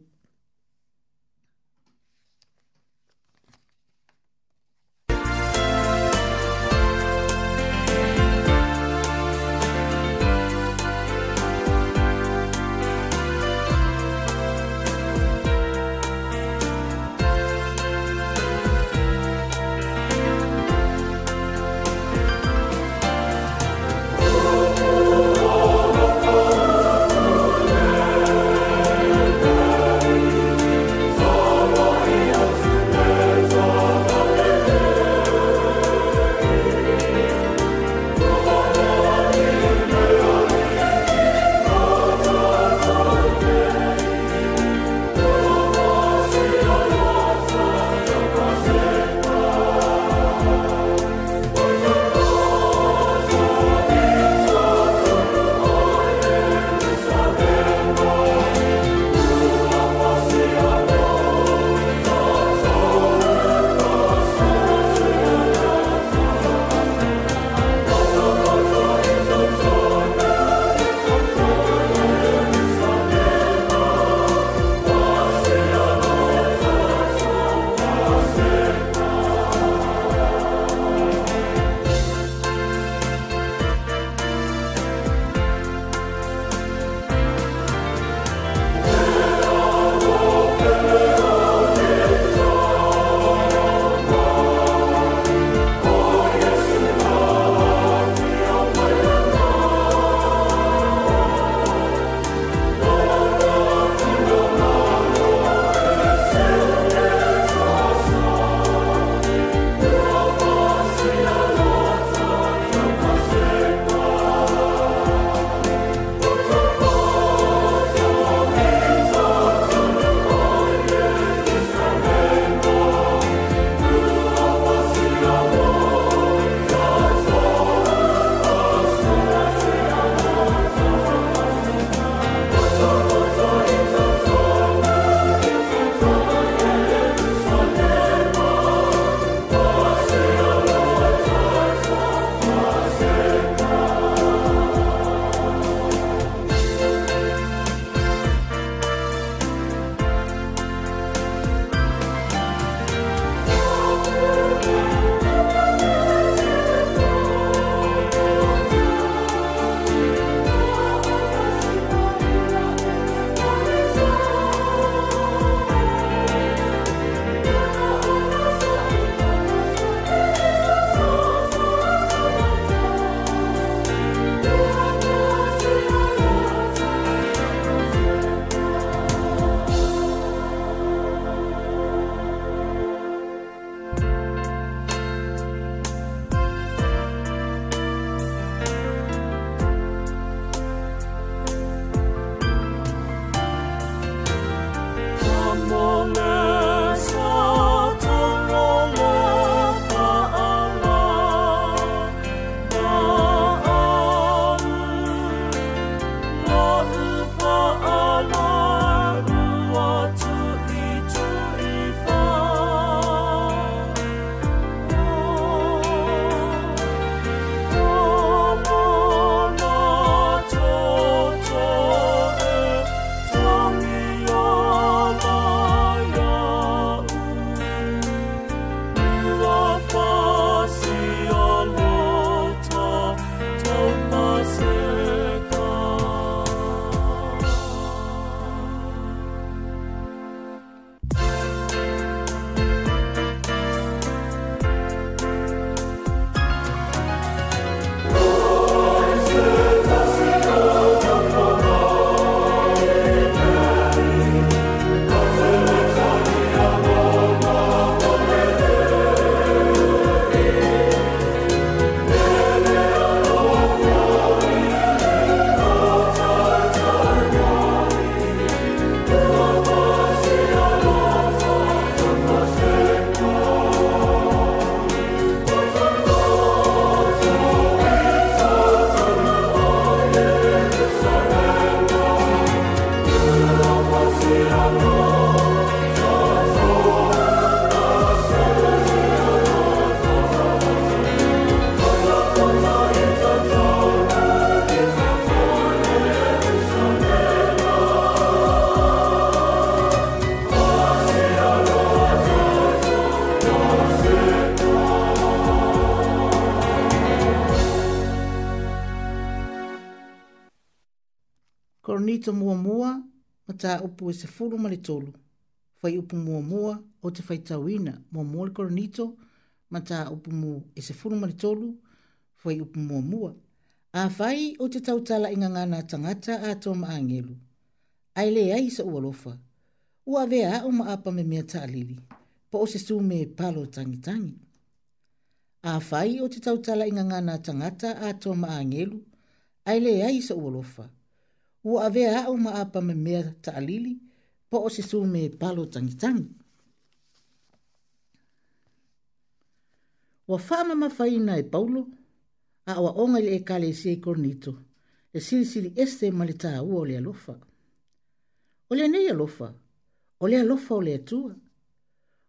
tā upu e se furu mali tolu. Fai upu mua mua o te fai tauina mua mua le koronito, ma tā upu mua e se furu mali tolu, fai upu mua mua. A fai o te tautala inga ngana tangata a tō ma angelu. Ai le ai sa ualofa. Ua vea a o maapa me mea taalili, pa o se su me palo tangi tangi. A fai o te tautala inga ngana tangata a tō ma angelu. Ai le ai sa ualofa. Ua ua avea a'u ma apa memea ta'alili po o se su me palo tangitangi ua fa'amamafaina e paulo a ua oga i le ekalesia e i e kornito le silisili ese ma le tāua o le alofa o lenei alofa o le alofa o le atua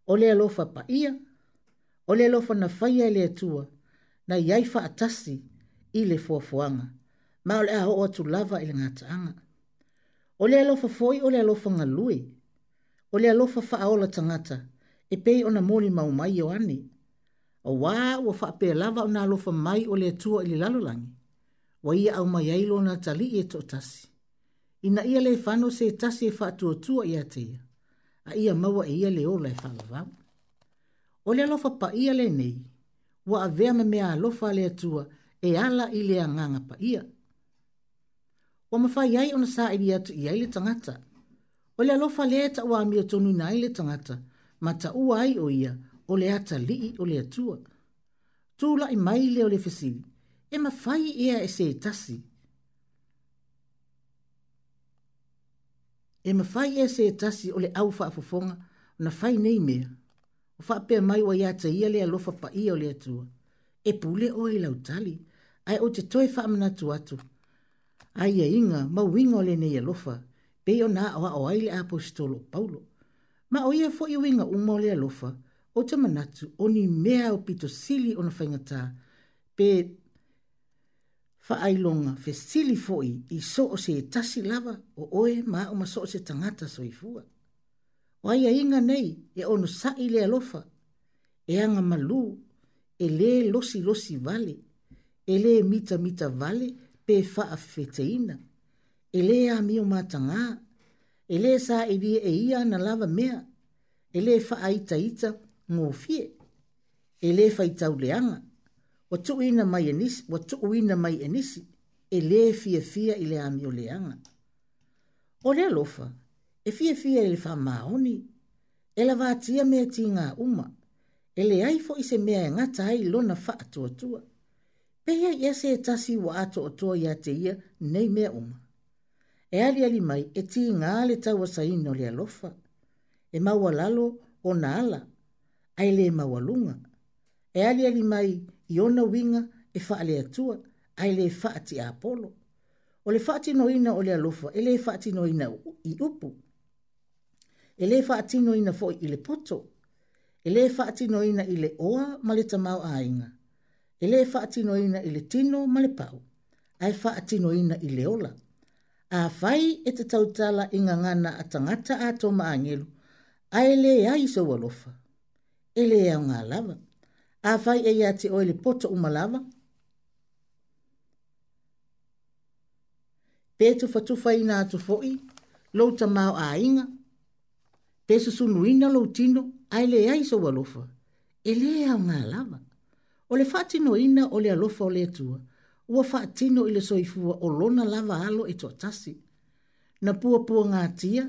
o le alofa pa'ia o le alofa na faia e le atua na i ai fa'atasi i le fuafuaga fo ma o aho o atu lava i le ngātaanga. O le alofa foi, o le alofa ngalui. O le alofa faaola tangata, e pei ona mōni mau mai o ane. O wā, ua faa pē lava o nā alofa mai o le atua i lalolangi. Wa ia au mai ailo na tali i e to tasi. Ina ia le fano se tasi e faa tua tua i ateia. A ia maua e ia le ola e faa lavau. O le alofa pa ia le nei, wa avea me mea alofa le atua e ala ili le anganga pa Ia wa mafai ai ona sa ili atu i aile tangata. O le alofa le eta wa amia tonu na le tangata, ma ta ua ai o ia, o le ata lii o le atua. Tula i mai leo le fesili, e mafai ea e se tasi. E mafai ea se tasi o le au faa na fai nei mea. O faa pia mai wa iata ia le alofa pa ia o le atua. E pule o i lautali, ai o te toi faa mna atu ai e inga ma winga le nei alofa, pe o nā awa o aile apostolo Paulo. Ma o ia fo i winga umo le alofa, o te manatu o ni mea o pito sili o na whaingata, pe whaailonga fe sili fo i i so o se tasi lava o oe ma o ma so o se tangata so i fua. O ai inga nei e ono sa i le alofa, e anga malu, e le losi losi vale, e le mita mita vale, pe faa fiteina. E le a mio matanga. E le sa e e ia na lava mea. E le faa ita ita ngō fie. E le faitau leanga. Watuina mai enisi, watuina mai enisi, e le fia fia i le amio leanga. O le alofa, e fia fia i le maoni, e la vātia mea ti uma, e aifo i se mea e ngata ai lona wha atua peia ia se e tasi ua atoatoa iā te ia nei mea uma e ali mai e tigā le tauasaina o le alofa e maua lalo ona ala ae lē maualuga e aliali mai i ona uiga e faaleatua ae lē faatiapolo o le faatinoina o le alofa e le lē faatinoina i upu e le lē faatinoina foi i le poto e le lē faatinoina i le oa ma le tamao aiga ele e faatinoina i le tino malepau, le pau ae faatinoina i le ola afai e tatautala i gagana a tagata atomaagelu ae leai sou alofa e lē aoga e lava afai e iā te oe le poto uma Petu pe tufatufaina atu foʻi lou tamao aiga pe susunuina lou tino ae leai sou alofa e lē aoga lava o le whaatino ina o le alofa o le tua. ua whaatino i le soifua o lona lava alo e toa tasi. Na pua pua ngā tia,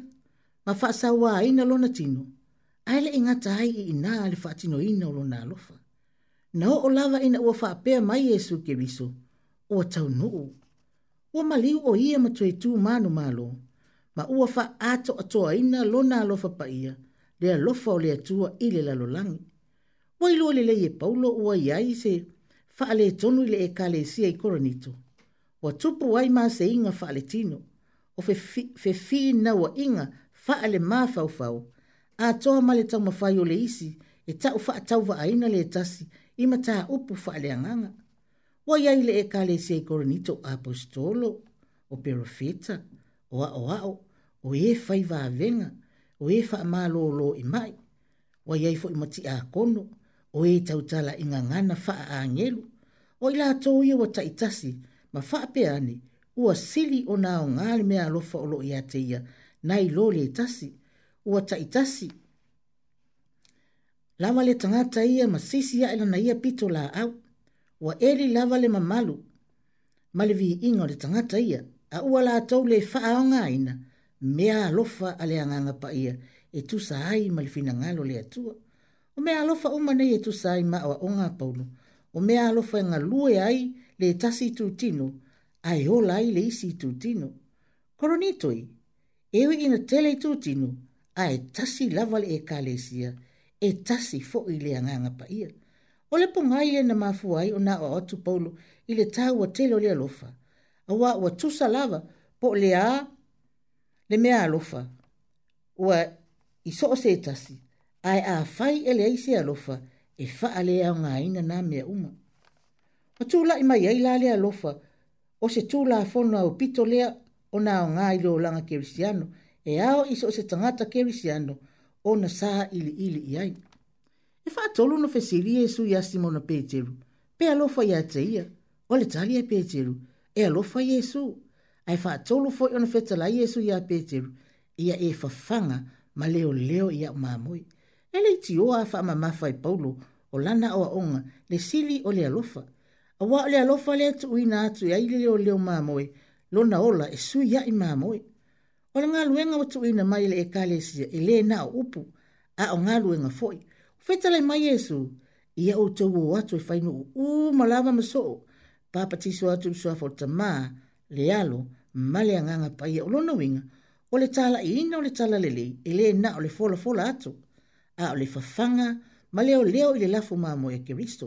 ma whaasa wā ina lona tino, aile i ngā tahai i ina a le whaatino ina o lona alofa. Na o lava ina ua whaapea mai e Jesu ke riso, ua tau nuu. Ua maliu o ia ma tue tu mānu mālo, ma ua wha ato atoa ina lona alofa pa ia, le alofa o le atua i le lalolangi. Po ilo le leie paulo ua ia i se faa le tonu le e kale si ai koronito. Wa tupu ai maa se inga faa le tino. O fe fi, fe fi na wa inga faa le maa fau fau. A toa ma le tau mawhai o le isi e tau faa tau wa aina le tasi i mata upu faa le anganga. Wa ia le e kale si ai koronito apostolo o perofeta o a o a o o e fai wa venga o e faa maa lo lo i mai. Wa iai fo i mati a kono o e tautala inga ngana faa angelu, o ila atou ia wa taitasi, ma faa pe ane, ua sili o nga o ngāli mea alofa o lo i ate ia, nai lole e tasi, ua taitasi. Lama le tangata ia ma sisi ya ilana ia pito la au, wa eri lava le mamalu, ma le vi inga o le tangata ia, a ua la atou le faa o ina, mea alofa ale anganga pa ia, e tu sa ai ma le fina ngalo le atua o mea alofa o nei e tu sai ma o ngā paulu. O mea alofa e ngā lue ai le tasi tu tino, ai o ai le isi tu tino. Koronitoi, ewe ina tele tu tino, ai tasi lavale e kalesia, e tasi fo i le anganga pa ia. O le punga i le na mafu ai o na o atu paulu i le tau wa telo le alofa. A ua wa tusa lava po le a le mea alofa. Wa iso o se tasi ai a fai ele ai se alofa e ina na me uma o ua tulaʻi mai ai la le lofa o se tulafono ao pito lea o na aogā i le olaga kerisiano e ao i so o se tagata kerisiano ona sa ili ili ai e fa faatolu no fe fesili iesu ia simona peteru pe alofa iā te ia o le tali e peteru e ai fa ae faatolu foʻi ona fetalai iesu ia peteru ia e fa fanga ma leo ia mamoi ele ti o fa ma ma fa paulo o lana o onga le sili o le alofa a wa le alofa le tu ina tu ai le o le ma moi ola e su ya i ma moi o le luenga o tu ina mai le e kale si e le na upu a o nga luenga foi feta le mai yesu ia o tu o atu e fai no u malava maso so papa ti so atu so fo tama le alo male anganga pai ia e o lo winga o le tala i ina o le tala lele e le na o le fola fola atu a o le fafanga ma leo leo i le lafo mamo e Kristo.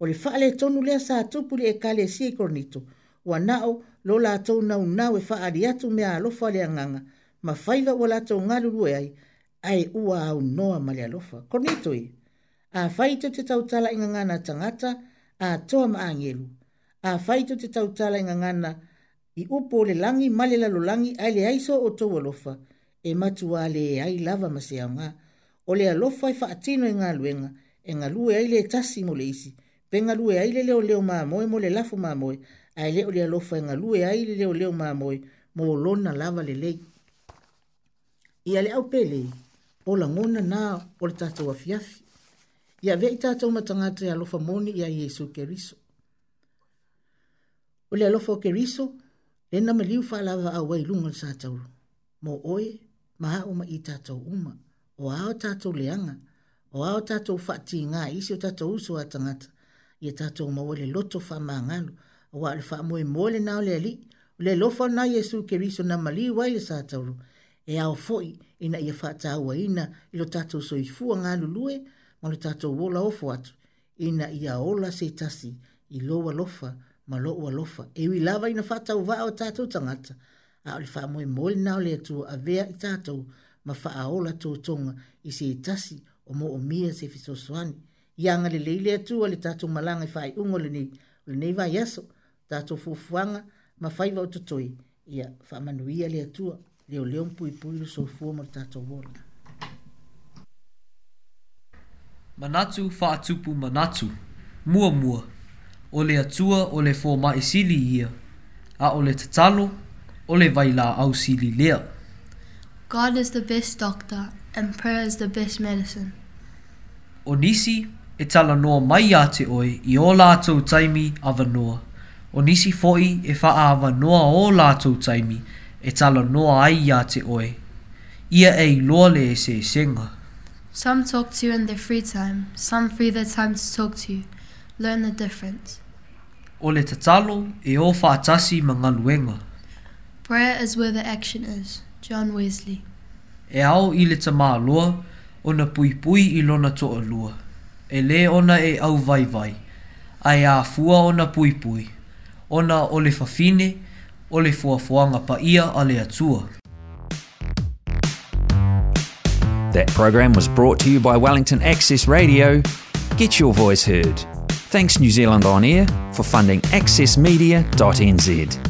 O le faale tonu lea sa tupu le e kale si e kornito, wa nao lo la tau nau nau e faale atu mea alofa le anganga, ma faiva wa la tau ngalu lue ai, ai ua au noa ma le alofa. Kornito i, a faito te tau tala inga ngana tangata, a toa ma angelu, a faito te tau inga ngana i upo le langi ma le lalolangi ai le aiso o tau alofa, e matu a ai lava masea ngaa, o le alofa e faatino e galuega e galue ai le tasi mo le isi pe galue ai le leoleo mamoe mo le lafo mamoe ae lē o le alofa e galue ai le e leoleo mamoe mo lona lava lelei I ale au pelei o lagona na o le tatou afiafi ia avea i tatou matagata e alofa moni ia iesu keriso o le alofa o keriso lena maliu faalava au ai luga le sa tauru mo oe maha a'o ma i tatou uma o ao tatou leaga o ao tatou faatigā isi o tatou uso a tagata ia tatou maua le loto faamagalo ua o le faamoemoe lenā o le alii o le alofa ona iesu keriso na maliu ai le sa taulu e ao foʻi ina ia faatāuaina i lo tatou soifua galulue ma lo tatou olaofo atu ina ia ola se tasi i lou alofa ma loʻu alofa e ui lava ina faatauvaa o tatou tagata a o le faamoemoe lenā o le atua avea i tatou ma faaola totoga i se tasi o mo o mia se fesoasoani ia agalelei le atua le tatou malaga i faaiʻuga o lenei vaiaso tatou fuafuaga ma faiva o totoe ia faamanuia le atua leoleo mapuipui lo soifua ma le tatou ola manatu faatupu manatu muamua o le atua o le fomaʻisili ia a o le tatalo o le vailaau sili lea God is the best doctor and prayer is the best medicine. O nisi e tala noa mai a te oi i o lātou taimi a noa. O nisi foi e faa a noa o lātou taimi e tala noa ai a te oi. Ia e i loa le e se senga. Some talk to you in their free time, some free their time to talk to you. Learn the difference. O le tatalo e o faatasi mga luenga. Prayer is where the action is. John Wesley. E i le ona i lona lua. E le ona e au vai vai, ona Ona fafine, pa ia atua. That program was brought to you by Wellington Access Radio. Get your voice heard. Thanks New Zealand On Air for funding accessmedia.nz.